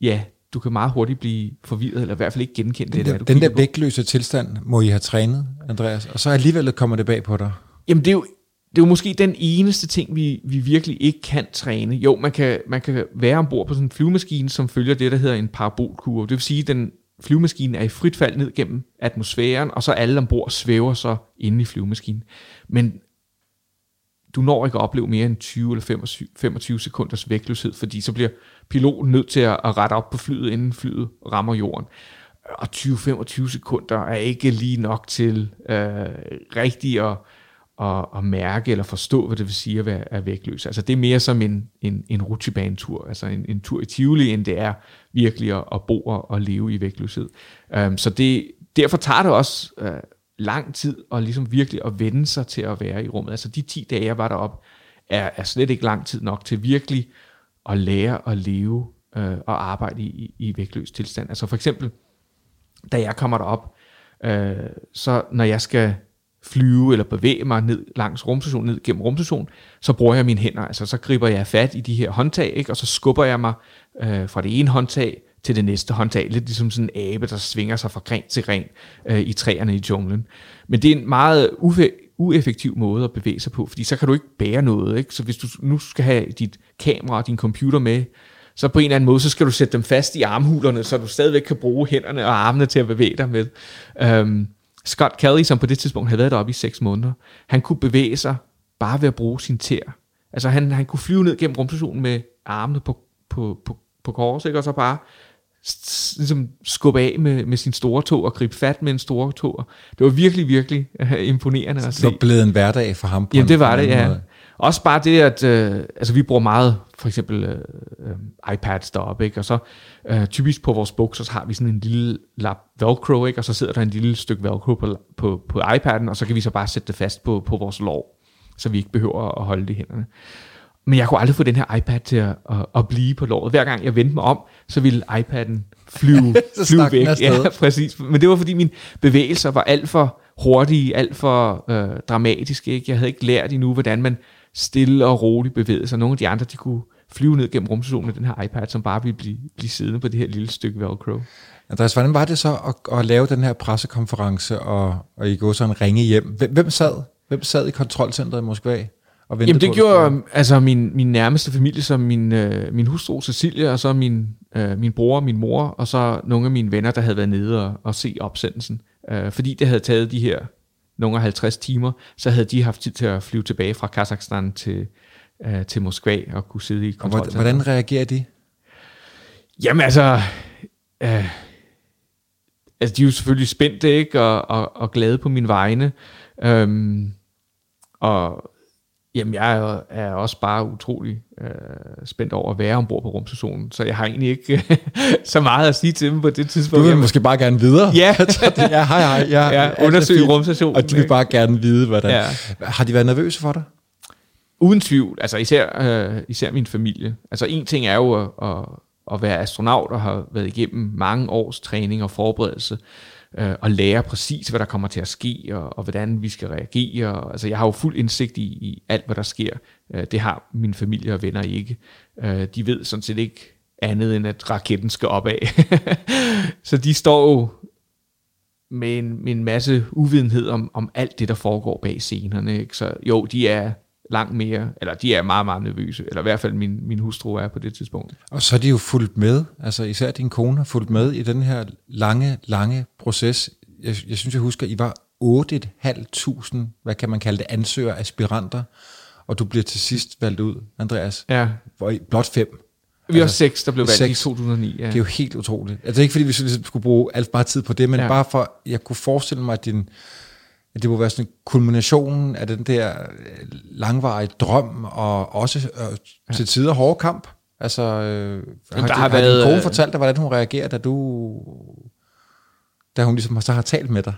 ja, du kan meget hurtigt blive forvirret, eller i hvert fald ikke genkende den det. Der, du den der vægtløse tilstand må I have trænet, Andreas, og så alligevel kommer det bag på dig. Jamen det er jo, det er jo måske den eneste ting, vi, vi virkelig ikke kan træne. Jo, man kan, man kan være ombord på sådan en flyvemaskine, som følger det, der hedder en parabolkurve. Det vil sige, at den flyvemaskine er i frit fald ned gennem atmosfæren, og så alle ombord svæver så inde i flyvemaskinen. Men du når ikke at opleve mere end 20 eller 25, 25 sekunders vægtløshed, fordi så bliver piloten nødt til at, at rette op på flyet, inden flyet rammer jorden. Og 20-25 sekunder er ikke lige nok til øh, rigtig at, at, at mærke eller forstå, hvad det vil sige at være at vægtløs. Altså det er mere som en, en, en rutsjebanetur, altså en, en tur i Tivoli, end det er virkelig at, at bo og, at leve i vægtløshed. Um, så det, derfor tager det også uh, lang tid at ligesom virkelig at vende sig til at være i rummet. Altså de 10 dage, jeg var deroppe, er, er slet ikke lang tid nok til virkelig at lære at leve uh, og arbejde i, i, i vægtløs tilstand. Altså for eksempel, da jeg kommer derop, uh, så når jeg skal flyve eller bevæge mig ned langs rumstationen, ned gennem rumstationen, så bruger jeg mine hænder. Altså så griber jeg fat i de her håndtag, ikke? og så skubber jeg mig øh, fra det ene håndtag til det næste håndtag. Lidt ligesom sådan en abe, der svinger sig fra gren til gren øh, i træerne i junglen. Men det er en meget ufe- ueffektiv måde at bevæge sig på, fordi så kan du ikke bære noget. Ikke? Så hvis du nu skal have dit kamera og din computer med, så på en eller anden måde, så skal du sætte dem fast i armhulerne, så du stadigvæk kan bruge hænderne og armene til at bevæge dig med. Øhm, Scott Kelly, som på det tidspunkt havde været deroppe i seks måneder, han kunne bevæge sig bare ved at bruge sin tær. Altså han, han kunne flyve ned gennem rumstationen med armene på, på, på, på kors, ikke? og så bare ligesom skubbe af med, med sin store tog og gribe fat med en store tog. Det var virkelig, virkelig uh, imponerende at se. Det var blevet en hverdag for ham. På Jamen det var det, ja. Måde. Også bare det, at øh, altså, vi bruger meget, for eksempel øh, øh, iPads deroppe, ikke? og så øh, typisk på vores bukser, så har vi sådan en lille lap velcro, ikke? og så sidder der en lille stykke velcro på, på, på iPad'en, og så kan vi så bare sætte det fast på, på vores lår, så vi ikke behøver at holde det i hænderne. Men jeg kunne aldrig få den her iPad til at, at, at blive på låret. Hver gang jeg vendte mig om, så ville iPad'en flyve, flyve væk. Ja, præcis. Men det var fordi mine bevægelser var alt for hurtige, alt for øh, dramatiske. Ikke? Jeg havde ikke lært endnu, hvordan man stille og roligt bevægede sig. Nogle af de andre, de kunne flyve ned gennem rumstationen med den her iPad, som bare ville blive, blive siddende på det her lille stykke Velcro. Andreas, hvordan var det så at, at lave den her pressekonference, og, og I gå sådan ringe hjem? Hvem, hvem sad? Hvem sad i kontrolcentret i Moskva? Og Jamen det på, gjorde altså min, min nærmeste familie, som min, øh, min hustru Cecilia, og så min, øh, min bror min mor, og så nogle af mine venner, der havde været nede og, og se opsendelsen. Øh, fordi det havde taget de her nogle 50 timer, så havde de haft tid til at flyve tilbage fra Kazakhstan til, øh, til Moskva og kunne sidde i kontrol. Og hvordan reagerer de? Jamen altså, øh, altså de er jo selvfølgelig spændte ikke og, og, og glade på min vegne. Øhm, og Jamen, jeg er, også bare utrolig øh, spændt over at være ombord på rumstationen, så jeg har egentlig ikke så meget at sige til dem på det tidspunkt. Du vil måske bare gerne videre. Ja. ja, hej, hej. Ja, ja undersøge rumstationen. Og de vil bare gerne vide, hvordan. Ja. Har de været nervøse for dig? Uden tvivl. Altså især, øh, især min familie. Altså en ting er jo at, at, at være astronaut og have været igennem mange års træning og forberedelse øh, og lære præcis, hvad der kommer til at ske, og, og hvordan vi skal reagere. Og, altså, jeg har jo fuld indsigt i, i alt, hvad der sker. Øh, det har min familie og venner ikke. Øh, de ved sådan set ikke andet, end at raketten skal opad. så de står jo med en, med en masse uvidenhed om, om alt det, der foregår bag scenerne. Ikke? Så jo, de er langt mere, eller de er meget, meget nervøse, eller i hvert fald min, min hustru er på det tidspunkt. Og så er de jo fulgt med, altså især din kone har fulgt med i den her lange, lange proces. Jeg, jeg synes, jeg husker, I var 8.500, hvad kan man kalde det, ansøgere, aspiranter, og du bliver til sidst valgt ud, Andreas. Ja. Hvor I, blot fem. Vi var altså, seks, der blev valgt seks. i 2009. Ja. Det er jo helt utroligt. Altså ikke fordi vi skulle bruge alt meget tid på det, men ja. bare for, jeg kunne forestille mig, at din, det må være sådan en kulminationen af den der øh, langvarige drøm, og også øh, til tider hårde kamp. Altså, øh, har, der har, har været, din kone øh, fortalt dig, hvordan hun reagerer, da du, da hun ligesom så har talt med dig?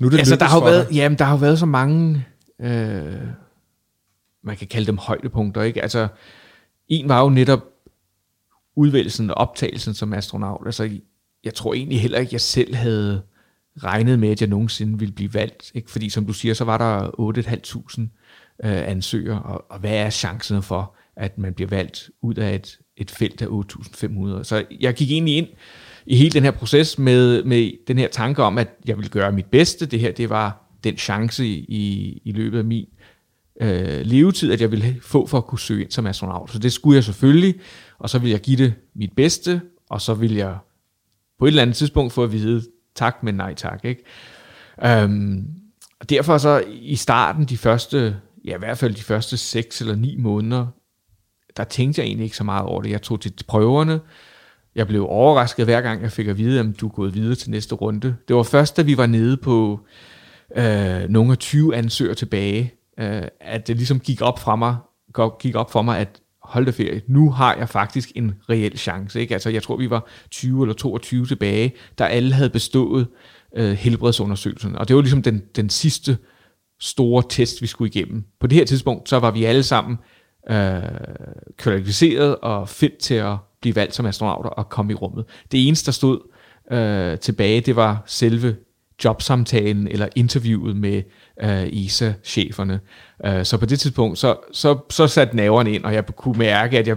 Nu er det altså, der har været, jamen, der har været så mange, øh, man kan kalde dem højdepunkter, ikke? Altså, en var jo netop udvælgelsen og optagelsen som astronaut. Altså, jeg tror egentlig heller ikke, jeg selv havde regnet med, at jeg nogensinde ville blive valgt. Ikke? Fordi som du siger, så var der 8.500 øh, ansøgere, og, og hvad er chancen for, at man bliver valgt ud af et, et felt af 8.500? Så jeg gik egentlig ind i hele den her proces med, med den her tanke om, at jeg ville gøre mit bedste. Det her, det var den chance i, i løbet af min øh, levetid, at jeg ville få for at kunne søge ind som astronaut. Så det skulle jeg selvfølgelig, og så ville jeg give det mit bedste, og så ville jeg på et eller andet tidspunkt få at vide, tak, men nej tak. Ikke? Øhm, og derfor så i starten, de første, ja i hvert fald de første 6 eller 9 måneder, der tænkte jeg egentlig ikke så meget over det. Jeg tog til prøverne, jeg blev overrasket hver gang, jeg fik at vide, at du er gået videre til næste runde. Det var først, da vi var nede på øh, nogle af 20 ansøgere tilbage, øh, at det ligesom gik op, fra mig, gik op for mig, at hold da ferie, nu har jeg faktisk en reel chance. Ikke? Altså, jeg tror, vi var 20 eller 22 tilbage, der alle havde bestået øh, helbredsundersøgelsen. Og det var ligesom den, den sidste store test, vi skulle igennem. På det her tidspunkt, så var vi alle sammen øh, kvalificeret og fedt til at blive valgt som astronauter og komme i rummet. Det eneste, der stod øh, tilbage, det var selve jobsamtalen eller interviewet med øh, ESA-cheferne. Øh, så på det tidspunkt, så, så, så satte naverne ind, og jeg kunne mærke, at jeg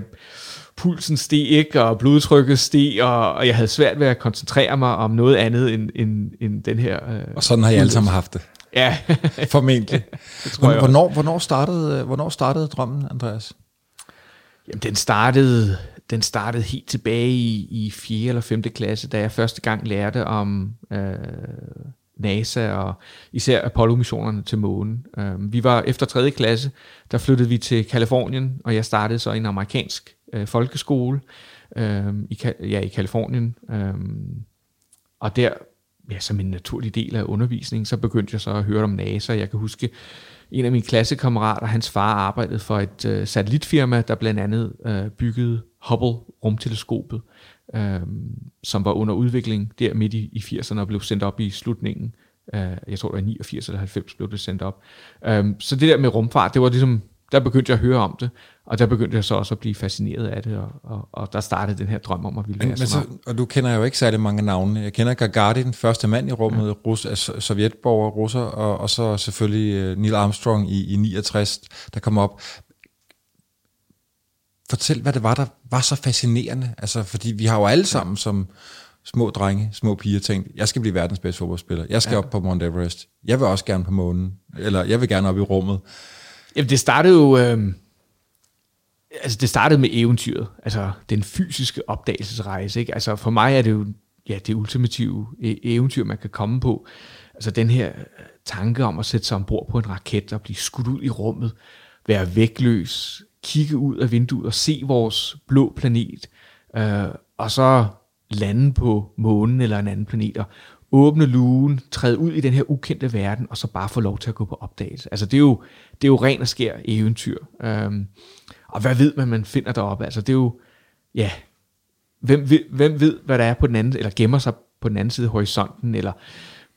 pulsen steg ikke, og blodtrykket steg, og, og jeg havde svært ved at koncentrere mig om noget andet end, end, end den her... Øh, og sådan har I alle sammen haft det. Ja. Formentlig. det tror jeg hvornår, hvornår, startede, hvornår startede drømmen, Andreas? Jamen, den startede, den startede helt tilbage i, i 4. eller 5. klasse, da jeg første gang lærte om øh, NASA og især Apollo-missionerne til månen. Øh, vi var efter 3. klasse, der flyttede vi til Kalifornien, og jeg startede så i en amerikansk øh, folkeskole øh, i, ja, i Kalifornien. Øh, og der, ja, som en naturlig del af undervisningen, så begyndte jeg så at høre om NASA. Jeg kan huske, en af mine klassekammerater, hans far arbejdede for et øh, satellitfirma, der blandt andet øh, byggede Hubble-rumteleskopet, øh, som var under udvikling der midt i, i 80'erne og blev sendt op i slutningen. Øh, jeg tror, det var 89 eller 90 blev det sendt op. Øh, så det der med rumfart, det var ligesom, der begyndte jeg at høre om det, og der begyndte jeg så også at blive fascineret af det, og, og, og der startede den her drøm om at ville være men, så, Og du kender jo ikke særlig mange navne. Jeg kender Gagarin, første mand i rummet, ja. Rus, altså, sovjetborger, russer, og, og så selvfølgelig uh, Neil Armstrong i, i 69, der kom op. fortæl, hvad det var, der var så fascinerende. Altså, fordi vi har jo alle sammen som små drenge, små piger tænkt, jeg skal blive verdens bedste fodboldspiller. Jeg skal ja. op på Mount Everest. Jeg vil også gerne på månen. Eller jeg vil gerne op i rummet. Jamen, det startede jo... Øh, altså, det startede med eventyret. Altså, den fysiske opdagelsesrejse. Ikke? Altså, for mig er det jo ja, det ultimative e- eventyr, man kan komme på. Altså, den her øh, tanke om at sætte sig ombord på en raket og blive skudt ud i rummet, være vægtløs, kigge ud af vinduet og se vores blå planet, øh, og så lande på månen eller en anden planet, og åbne lugen, træde ud i den her ukendte verden, og så bare få lov til at gå på opdagelse. Altså det er jo, det er jo ren og skær eventyr. Øhm, og hvad ved man, man finder deroppe? Altså det er jo, ja, hvem ved, hvem ved, hvad der er på den anden, eller gemmer sig på den anden side af horisonten, eller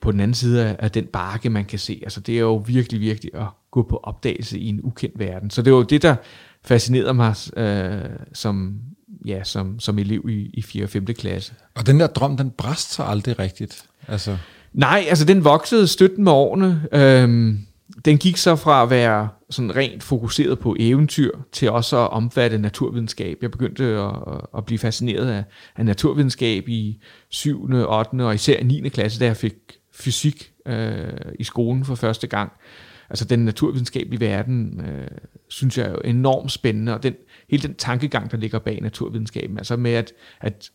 på den anden side af, af den barke, man kan se. Altså det er jo virkelig, virkelig at gå på opdagelse i en ukendt verden. Så det var jo det, der fascinerede mig øh, som, ja, som, som elev i, i 4. og 5. klasse. Og den der drøm, den bræst så aldrig rigtigt? Altså. Nej, altså den voksede støtten med årene. Øhm, den gik så fra at være sådan rent fokuseret på eventyr, til også at omfatte naturvidenskab. Jeg begyndte at, at blive fascineret af, af naturvidenskab i 7., 8. og især 9. klasse, da jeg fik fysik øh, i skolen for første gang. Altså den naturvidenskabelige verden, øh, synes jeg er enormt spændende, og den, hele den tankegang, der ligger bag naturvidenskaben, altså med at, at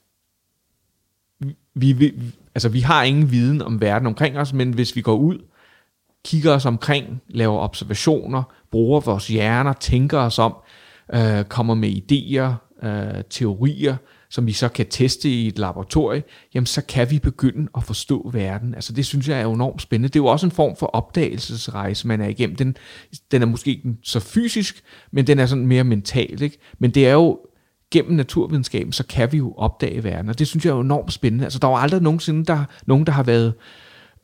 vi, vi, altså vi har ingen viden om verden omkring os, men hvis vi går ud, kigger os omkring, laver observationer, bruger vores hjerner, tænker os om, øh, kommer med idéer, øh, teorier, som vi så kan teste i et laboratorie, jamen så kan vi begynde at forstå verden. Altså det synes jeg er enormt spændende. Det er jo også en form for opdagelsesrejse, man er igennem. Den, den er måske ikke så fysisk, men den er sådan mere mental. Ikke? Men det er jo gennem naturvidenskaben, så kan vi jo opdage verden, og det synes jeg er enormt spændende. Altså der var aldrig nogensinde der, nogen, der har været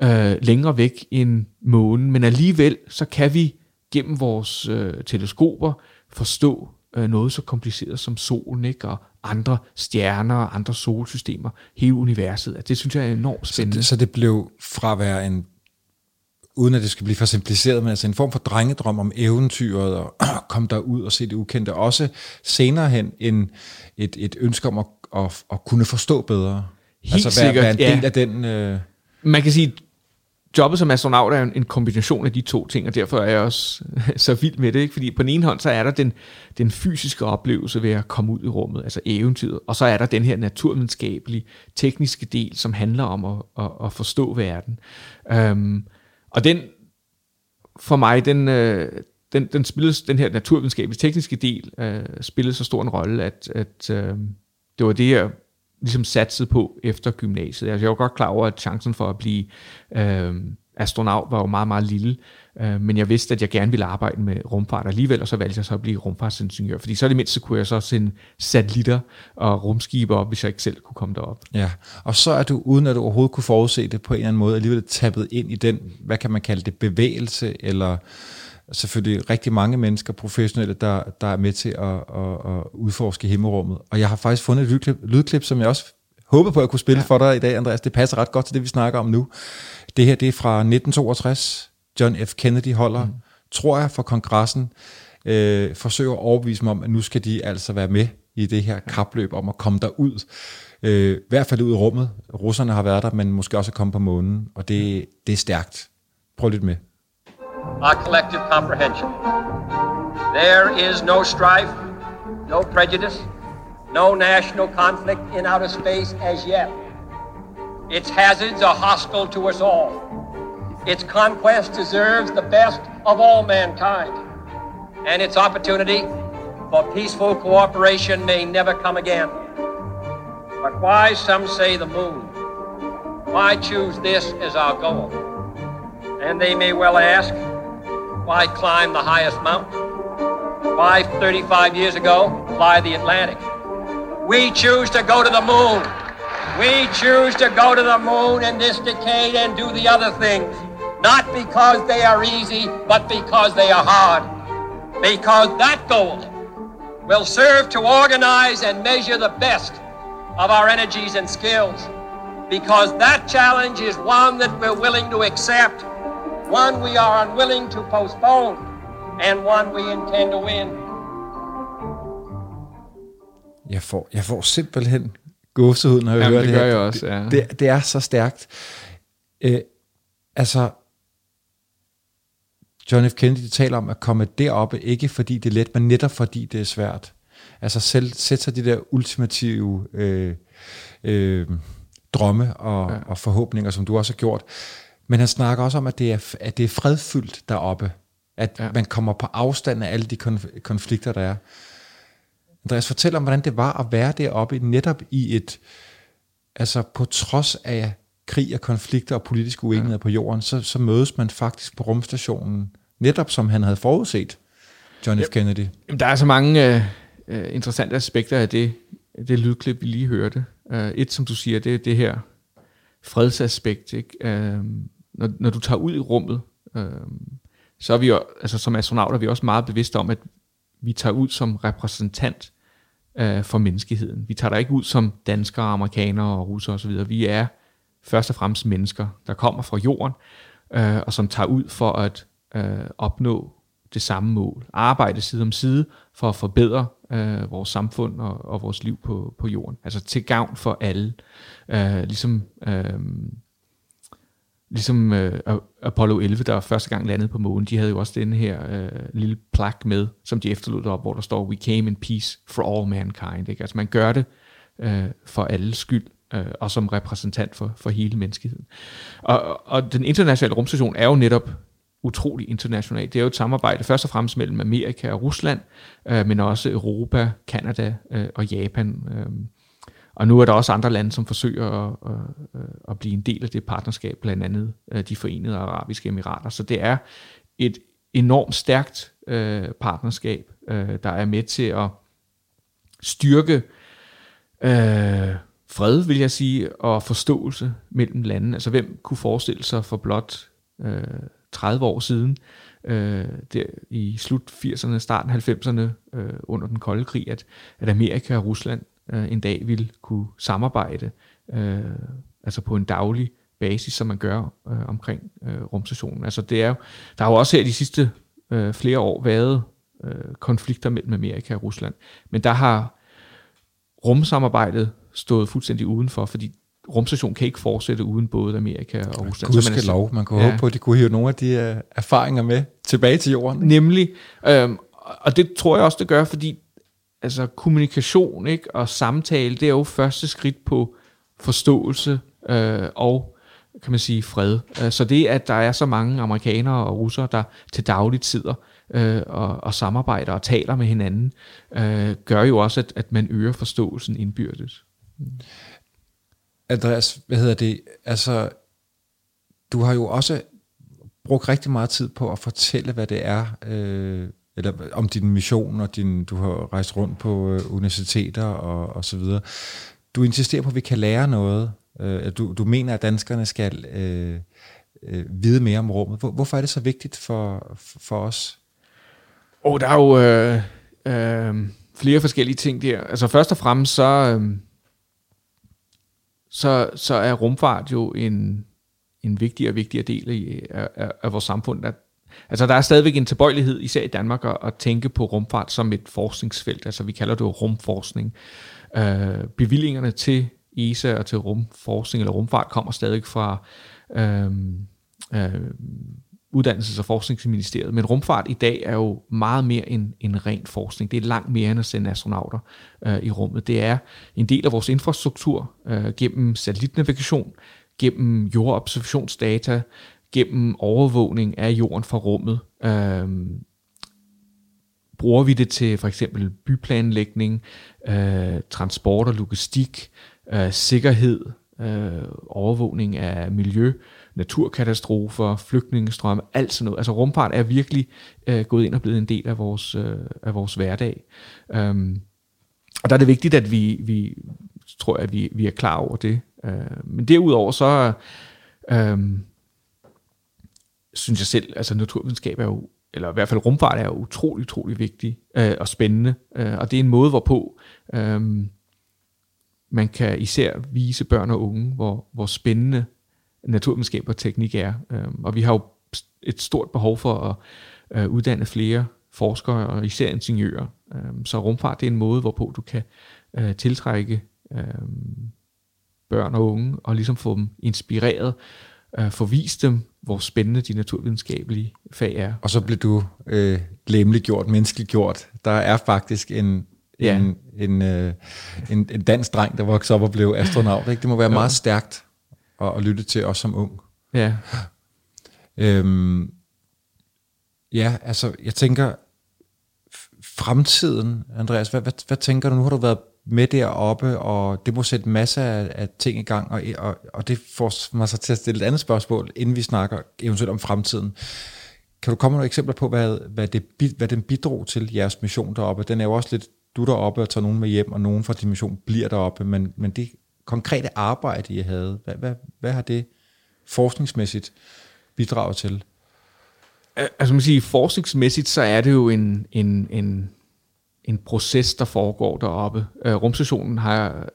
øh, længere væk end månen, men alligevel så kan vi gennem vores øh, teleskoper forstå øh, noget så kompliceret som solen, ikke? og andre stjerner og andre solsystemer, hele universet. Altså, det synes jeg er enormt spændende. Så det, så det blev fra at være en, uden at det skal blive for simpliceret, men altså en form for drengedrøm om eventyret, og komme derud og se det ukendte, også senere hen en, et, et ønske om at, at, at kunne forstå bedre. Helt altså være, være en del ja. af den... Øh... Man kan sige, jobbet som astronaut er en kombination af de to ting, og derfor er jeg også så vild med det. Ikke? Fordi på den ene hånd, så er der den, den fysiske oplevelse ved at komme ud i rummet, altså eventyret, og så er der den her naturvidenskabelige, tekniske del, som handler om at, at, at forstå verden. Øhm, og den, for mig, den, øh, den, den, spilles, den her naturvidenskabelige, tekniske del, øh, spillede så stor en rolle, at, at øh, det var det, jeg ligesom satset på efter gymnasiet. Altså, jeg var godt klar over, at chancen for at blive øh, astronaut var jo meget, meget lille, øh, men jeg vidste, at jeg gerne ville arbejde med rumfart alligevel, og så valgte jeg så at blive rumfartsingeniør, fordi så det mindste kunne jeg så sende satellitter og rumskibe op, hvis jeg ikke selv kunne komme derop. Ja, og så er du, uden at du overhovedet kunne forudse det på en eller anden måde, alligevel tappet ind i den, hvad kan man kalde det, bevægelse, eller selvfølgelig rigtig mange mennesker, professionelle, der, der er med til at, at, at udforske himmelrummet. Og jeg har faktisk fundet et lydklip, lydklip som jeg også håber på at kunne spille ja. for dig i dag, Andreas. Det passer ret godt til det, vi snakker om nu. Det her, det er fra 1962. John F. Kennedy holder, mm. tror jeg, for kongressen, øh, forsøger at overbevise dem om, at nu skal de altså være med i det her kapløb om at komme derud. Øh, I hvert fald ud i rummet. Russerne har været der, men måske også at komme på månen, og det, det er stærkt. Prøv lidt med. Our collective comprehension. There is no strife, no prejudice, no national conflict in outer space as yet. Its hazards are hostile to us all. Its conquest deserves the best of all mankind. And its opportunity for peaceful cooperation may never come again. But why, some say, the moon? Why choose this as our goal? And they may well ask, why climb the highest mountain? Why, 35 years ago, fly the Atlantic? We choose to go to the moon. We choose to go to the moon in this decade and do the other things. Not because they are easy, but because they are hard. Because that goal will serve to organize and measure the best of our energies and skills. Because that challenge is one that we're willing to accept one we are unwilling to postpone, and one we intend to win. Jeg får, jeg får simpelthen gåsehud, når jeg Jamen, hører det det gør her. jeg også, ja. det, det er så stærkt. Øh, altså, John F. Kennedy taler om at komme deroppe, ikke fordi det er let, men netop fordi det er svært. Altså selv sætte sig de der ultimative øh, øh, drømme og, ja. og forhåbninger, som du også har gjort. Men han snakker også om, at det er, at det er fredfyldt deroppe. At ja. man kommer på afstand af alle de konf- konflikter, der er. Andreas, fortæl om, hvordan det var at være deroppe, netop i et, altså på trods af krig og konflikter og politiske uenigheder ja. på jorden, så, så mødes man faktisk på rumstationen, netop som han havde forudset, John F. Yep. Kennedy. Jamen, der er så mange øh, øh, interessante aspekter af det, det lydklip, vi lige hørte. Uh, et, som du siger, det er det her fredsaspekt. Ikke? Uh, når, når du tager ud i rummet, øh, så er vi jo, altså som astronauter, er vi også meget bevidste om, at vi tager ud som repræsentant øh, for menneskeheden. Vi tager der ikke ud som danskere, amerikanere og russere osv. Vi er først og fremmest mennesker, der kommer fra jorden, øh, og som tager ud for at øh, opnå det samme mål. Arbejde side om side for at forbedre øh, vores samfund og, og vores liv på, på jorden. Altså til gavn for alle. Øh, ligesom øh, ligesom øh, Apollo 11, der første gang landede på månen, de havde jo også den her øh, lille plak med, som de efterlod op, hvor der står, We came in peace for all mankind. Ikke? Altså man gør det øh, for alles skyld, øh, og som repræsentant for, for hele menneskeheden. Og, og den internationale rumstation er jo netop utrolig internationalt. Det er jo et samarbejde først og fremmest mellem Amerika og Rusland, øh, men også Europa, Kanada øh, og Japan. Øh. Og nu er der også andre lande, som forsøger at, at, at blive en del af det partnerskab, blandt andet øh, de forenede arabiske emirater. Så det er et enormt stærkt øh, partnerskab, øh, der er med til at styrke øh, fred, vil jeg sige, og forståelse mellem landene. Altså hvem kunne forestille sig for blot øh, 30 år siden, øh, der i slut 80'erne, starten 90'erne, øh, under den kolde krig, at, at Amerika og Rusland øh, en dag ville kunne samarbejde, øh, altså på en daglig basis, som man gør øh, omkring øh, rumstationen. Altså det er, der har jo også her de sidste øh, flere år været øh, konflikter mellem Amerika og Rusland, men der har rumsamarbejdet stået fuldstændig udenfor, fordi rumstation kan ikke fortsætte uden både Amerika og Rusland. Gud skal lov. Man kunne ja. håbe på, at de kunne hive nogle af de uh, erfaringer med tilbage til jorden. Nemlig. Øhm, og det tror jeg også, det gør, fordi altså, kommunikation ikke, og samtale, det er jo første skridt på forståelse øh, og kan man sige fred. Øh, så det, at der er så mange amerikanere og russere, der til dagligt sidder øh, og, og samarbejder og taler med hinanden, øh, gør jo også, at, at man øger forståelsen indbyrdes. Andreas, hvad hedder det? Altså, du har jo også brugt rigtig meget tid på at fortælle, hvad det er, øh, eller om din mission, og din, du har rejst rundt på øh, universiteter og, og så videre. Du insisterer på, at vi kan lære noget. Øh, du, du mener, at danskerne skal øh, øh, vide mere om rummet. Hvor, hvorfor er det så vigtigt for, for os? Oh, der er jo øh, øh, flere forskellige ting der. Altså først og fremmest så... Øh, så, så er rumfart jo en, en vigtig og vigtigere del af, af, af vores samfund. Der, altså der er stadigvæk en tilbøjelighed, især i Danmark, at, at tænke på rumfart som et forskningsfelt. Altså vi kalder det jo rumforskning. Øh, bevillingerne til ESA og til rumforskning eller rumfart kommer stadig fra øh, øh, Uddannelses- og Forskningsministeriet. Men rumfart i dag er jo meget mere end, end ren forskning. Det er langt mere end at sende astronauter øh, i rummet. Det er en del af vores infrastruktur øh, gennem satellitnavigation, gennem jordobservationsdata, gennem overvågning af jorden fra rummet. Øh, bruger vi det til for eksempel byplanlægning, øh, transport og logistik, øh, sikkerhed, øh, overvågning af miljø, naturkatastrofer, flygtningestrømme, alt sådan noget. Altså rumfart er virkelig øh, gået ind og blevet en del af vores, øh, af vores hverdag. Øhm, og der er det vigtigt, at vi, vi tror at vi, vi er klar over det. Øh, men derudover så Øh, synes jeg selv, altså naturvidenskab er jo, eller i hvert fald rumfart er jo utrolig, utrolig vigtig øh, og spændende. Øh, og det er en måde, hvorpå øh, man kan især vise børn og unge, hvor, hvor spændende naturvidenskab og teknik er. Øh, og vi har jo et stort behov for at øh, uddanne flere forskere og især ingeniører. Øh, så rumfart det er en måde, hvorpå du kan øh, tiltrække øh, børn og unge, og ligesom få dem inspireret, øh, få vist dem, hvor spændende de naturvidenskabelige fag er. Og så blev du øh, lemliggjort, menneskeliggjort. Der er faktisk en, ja. en, en, øh, en, en dansk dreng, der voksede op og blev astronaut. Ikke? Det må være ja. meget stærkt at, at lytte til, os som ung. Ja. Øhm, ja, altså, jeg tænker, fremtiden, Andreas, hvad, hvad, hvad tænker du? Nu har du været med deroppe, og det må sætte masser af, af ting i gang, og, og, og det får mig så til at stille et andet spørgsmål, inden vi snakker eventuelt om fremtiden. Kan du komme med nogle eksempler på, hvad, hvad, det, hvad den bidrog til jeres mission deroppe? Den er jo også lidt, du deroppe og tager nogen med hjem, og nogen fra din mission bliver deroppe, men, men det konkrete arbejde, I havde, hvad, hvad, hvad har det forskningsmæssigt bidraget til? Altså man siger, forskningsmæssigt, så er det jo en, en, en en proces, der foregår deroppe. Øh, rumstationen har,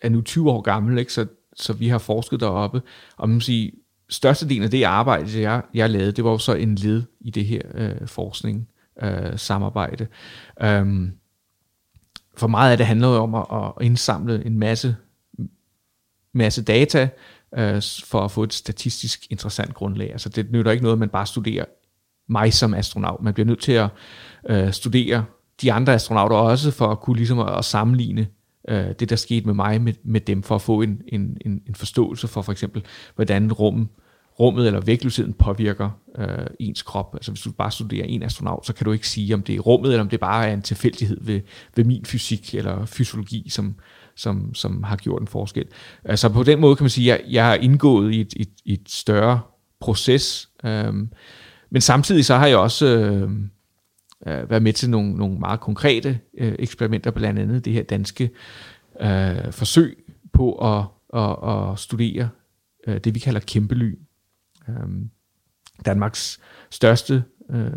er nu 20 år gammel, ikke? Så, så vi har forsket deroppe. Og man sige, størstedelen af det arbejde, jeg, jeg lavede, det var jo så en led i det her øh, forskning, øh, samarbejde. Um, for meget af det handler jo om at, at indsamle en masse, masse data, øh, for at få et statistisk interessant grundlag. Altså det nytter ikke noget, at man bare studerer mig som astronaut. Man bliver nødt til at øh, studere de andre astronauter også, for at kunne ligesom at, at sammenligne øh, det, der skete med mig, med, med dem, for at få en, en, en, en forståelse for for eksempel, hvordan rummet, rummet eller vægtløsheden påvirker øh, ens krop. Altså hvis du bare studerer en astronaut, så kan du ikke sige, om det er rummet, eller om det bare er en tilfældighed ved, ved min fysik eller fysiologi, som, som, som har gjort en forskel. Altså på den måde kan man sige, at jeg, jeg har indgået i et, et, et større proces, øh, men samtidig så har jeg også... Øh, øh, være med til nogle, nogle meget konkrete øh, eksperimenter, blandt andet det her danske øh, forsøg på at, at, at studere øh, det, vi kalder kæmpelyn. Øh, Danmarks største øh,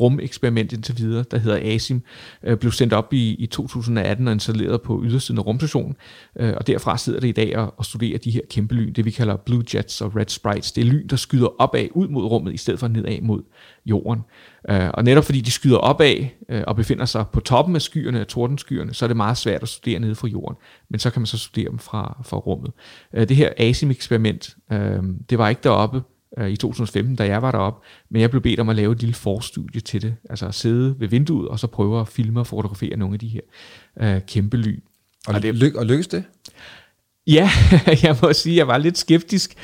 rumeksperiment indtil videre, der hedder ASIM, øh, blev sendt op i, i 2018 og installeret på ydersiden af rumstationen, øh, og derfra sidder det i dag og, og studerer de her kæmpe lyn, det vi kalder blue jets og red sprites. Det er lyn, der skyder opad ud mod rummet, i stedet for nedad mod jorden. Øh, og netop fordi de skyder opad øh, og befinder sig på toppen af skyerne, af tordenskyerne, så er det meget svært at studere nede fra jorden, men så kan man så studere dem fra, fra rummet. Øh, det her ASIM-eksperiment, øh, det var ikke deroppe, øh, i 2015, da jeg var deroppe, men jeg blev bedt om at lave et lille forstudie til det, altså at sidde ved vinduet og så prøve at filme og fotografere nogle af de her øh, kæmpe lyn. Og, og, det, ly- og lykkedes det? Ja, jeg må sige, at jeg var lidt skeptisk,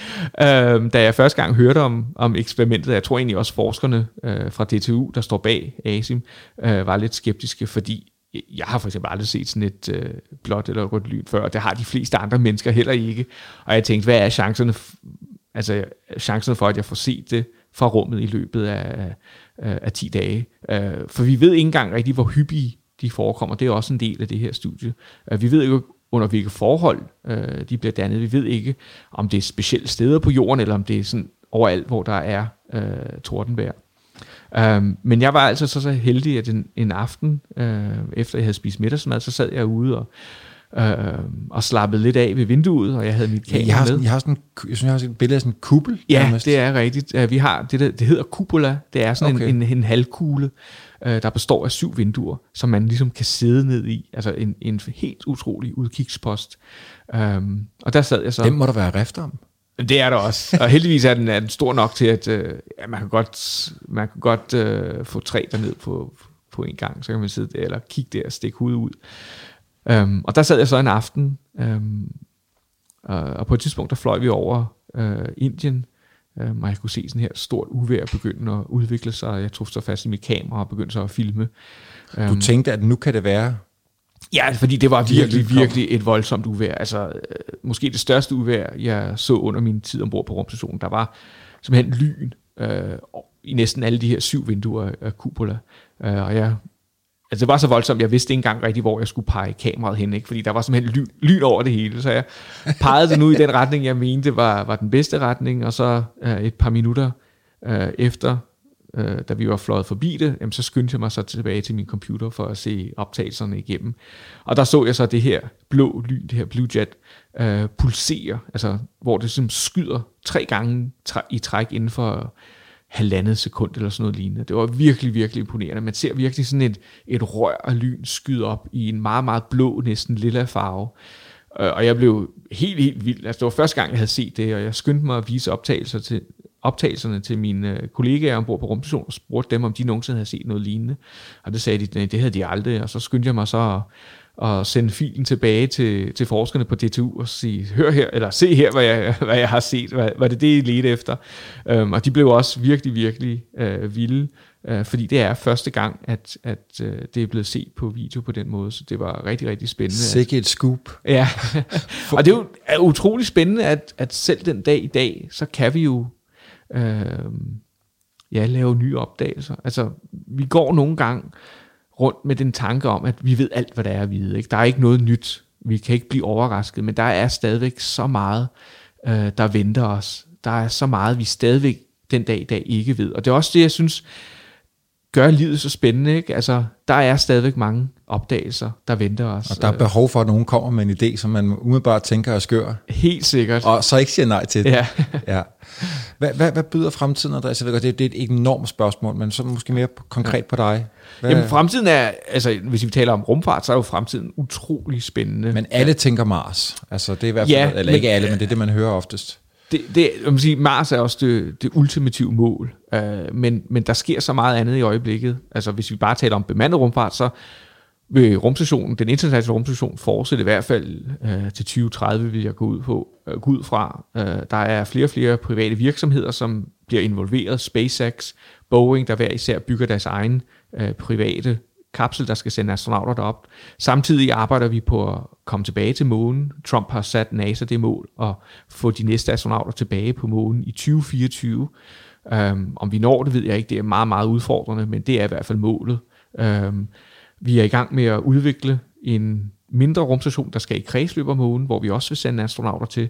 øh, da jeg første gang hørte om, om eksperimentet. Jeg tror egentlig også forskerne øh, fra DTU, der står bag ASIM, øh, var lidt skeptiske, fordi jeg har for eksempel aldrig set sådan et øh, blåt eller rødt lyn før, og det har de fleste andre mennesker heller ikke. Og jeg tænkte, hvad er chancerne altså chancen for, at jeg får set det fra rummet i løbet af, af, af 10 dage. Øh, for vi ved ikke engang rigtig, hvor hyppige de forekommer. Det er også en del af det her studie. Øh, vi ved ikke, under hvilke forhold øh, de bliver dannet. Vi ved ikke, om det er specielle steder på jorden, eller om det er sådan overalt, hvor der er uh, tordenvejr. Um, men jeg var altså så, så heldig, at en, en aften, uh, efter jeg havde spist middagsmad, så sad jeg ude og, øh, og slappet lidt af ved vinduet, og jeg havde mit kamera jeg har sådan, med. Jeg har sådan, jeg synes, jeg har set et billede af sådan en kuppel. Ja, nærmest. det er rigtigt. Vi har det, der, det hedder cupola. Det er sådan okay. en, en, en halvkugle, øh, der består af syv vinduer, som man ligesom kan sidde ned i. Altså en, en helt utrolig udkigspost. Um, og der sad jeg så... Dem må der være rift om. Det er der også. Og heldigvis er den, er den stor nok til, at øh, ja, man kan godt, man kan godt øh, få tre derned på, på en gang. Så kan man sidde der eller kigge der og stikke hovedet ud. Um, og der sad jeg så en aften, um, og, og på et tidspunkt, der fløj vi over uh, Indien, um, og jeg kunne se sådan her stort uvejr begynde at udvikle sig, jeg tog så fast i mit kamera og begyndte så at filme. Um, du tænkte, at nu kan det være... Ja, fordi det var virkelig, virkelig et voldsomt uvejr. Altså, uh, måske det største uvejr, jeg så under min tid ombord på rumstationen. Der var simpelthen lyn uh, i næsten alle de her syv vinduer af cupola. Uh, og jeg Altså det var så voldsomt, jeg vidste ikke engang rigtig, hvor jeg skulle pege kameraet hen, ikke? fordi der var simpelthen lyn, lyn over det hele, så jeg pegede det nu i den retning, jeg mente var, var den bedste retning, og så øh, et par minutter øh, efter, øh, da vi var fløjet forbi det, jamen, så skyndte jeg mig så tilbage til min computer for at se optagelserne igennem. Og der så jeg så det her blå lyn, det her blue jet, øh, pulsere, altså hvor det simpelthen skyder tre gange i træk inden for halvandet sekund eller sådan noget lignende. Det var virkelig, virkelig imponerende. Man ser virkelig sådan et, et rør af lyn skyde op i en meget, meget blå, næsten lilla farve. Øh, og jeg blev helt, helt vild. Altså, det var første gang, jeg havde set det, og jeg skyndte mig at vise optagelser til, optagelserne til mine øh, kollegaer ombord på rumstationen og spurgte dem, om de nogensinde havde set noget lignende. Og det sagde de, det havde de aldrig. Og så skyndte jeg mig så at, at sende filen tilbage til, til forskerne på DTU og sige, hør her, eller se her, hvad jeg, hvad jeg har set. Var, var det det, I ledte efter? Um, og de blev også virkelig, virkelig uh, vilde, uh, fordi det er første gang, at, at uh, det er blevet set på video på den måde, så det var rigtig, rigtig spændende. Sikke et scoop. Ja, og det er jo er utrolig spændende, at, at selv den dag i dag, så kan vi jo øh, ja, lave nye opdagelser. Altså, vi går nogle gange rundt med den tanke om, at vi ved alt, hvad der er at vide. Ikke? Der er ikke noget nyt. Vi kan ikke blive overrasket, men der er stadigvæk så meget, øh, der venter os. Der er så meget, vi stadigvæk den dag i dag ikke ved. Og det er også det, jeg synes, gør livet så spændende. Ikke? Altså, der er stadigvæk mange opdagelser, der venter os. Og der er behov for, at nogen kommer med en idé, som man umiddelbart tænker er skør. Helt sikkert. Og så ikke siger nej til det. Ja. ja. Hvad, hvad, hvad byder fremtiden, Andreas? Jeg ved godt, det, det er et enormt spørgsmål, men så måske mere konkret på dig. Hvad? Jamen fremtiden er, altså hvis vi taler om rumfart, så er jo fremtiden utrolig spændende. Men alle tænker Mars. Altså det er i hvert fald, Ja, eller men- ikke alle, men det er det, man hører oftest. det, det, jeg må sige, Mars er også det, det ultimative mål, uh, men, men der sker så meget andet i øjeblikket. Altså hvis vi bare taler om bemandet rumfart, så vil rumstationen, den internationale rumstation fortsætte i hvert fald øh, til 2030, vil jeg gå ud, på, øh, gå ud fra. Øh, der er flere og flere private virksomheder, som bliver involveret. SpaceX, Boeing, der hver især bygger deres egen øh, private kapsel, der skal sende astronauter derop. Samtidig arbejder vi på at komme tilbage til månen. Trump har sat NASA det mål at få de næste astronauter tilbage på månen i 2024. Um, øhm, om vi når det, ved jeg ikke. Det er meget, meget udfordrende, men det er i hvert fald målet. Um, vi er i gang med at udvikle en mindre rumstation, der skal i kredsløb om månen, hvor vi også vil sende astronauter til.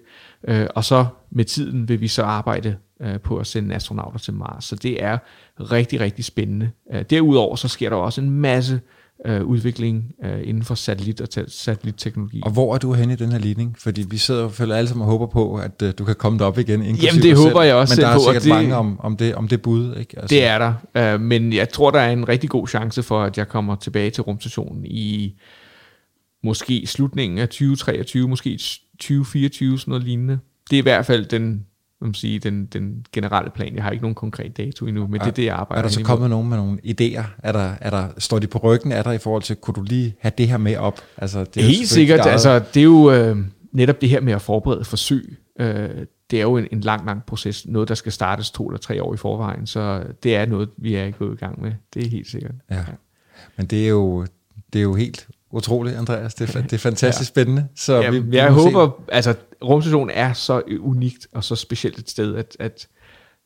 Uh, og så med tiden vil vi så arbejde øh, på at sende astronauter til Mars. Så det er rigtig, rigtig spændende. Øh, derudover så sker der også en masse uh, udvikling uh, inden for satellit og te- satellitteknologi. Og hvor er du henne i den her ligning? Fordi vi sidder selvfølgelig alle sammen og håber på, at uh, du kan komme derop igen. Jamen, det håber selv. jeg også Men der er på, og sikkert det- mange om, om, det, om det bud. Ikke? Altså, Det er der, øh, men jeg tror, der er en rigtig god chance for, at jeg kommer tilbage til rumstationen i måske slutningen af 2023, måske 2024, sådan noget lignende. Det er i hvert fald den, man sige, den, den generelle plan. Jeg har ikke nogen konkret dato endnu, men det er det, jeg arbejder Er der så kommet nogen med nogle idéer? Er der, er der, står de på ryggen? Er der i forhold til, kunne du lige have det her med op? Altså, det er Helt sikkert. Altså, det er jo øh, netop det her med at forberede forsøg. Øh, det er jo en, en lang, lang proces. Noget, der skal startes to eller tre år i forvejen. Så det er noget, vi er gået i gang med. Det er helt sikkert. Ja. Men det er jo, det er jo helt utroligt, Andreas. Det er, det er fantastisk ja. spændende. Så Ja, vi, vi, jeg må se. håber, altså rumstationen er så unikt og så specielt et sted, at, at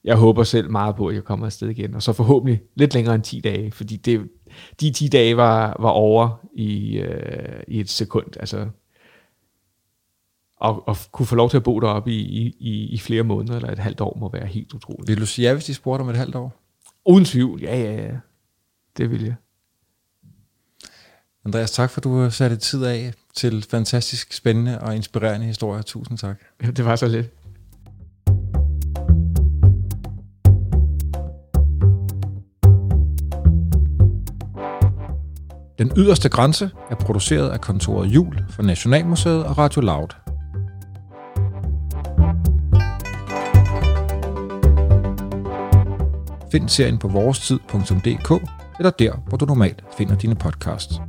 jeg håber selv meget på, at jeg kommer afsted igen. Og så forhåbentlig lidt længere end 10 dage, fordi det, de 10 dage var, var over i, øh, i et sekund. Altså, og, og kunne få lov til at bo deroppe i, i, i, i flere måneder eller et halvt år, må være helt utroligt. Vil du sige ja, hvis de spurgte om et halvt år? Uden tvivl, ja, ja, ja. Det vil jeg. Andreas, tak for, at du satte tid af til fantastisk spændende og inspirerende historier. Tusind tak. Det var så lidt. Den yderste grænse er produceret af kontoret Jul for Nationalmuseet og Radio Loud. Find serien på vorestid.dk eller der, hvor du normalt finder dine podcasts.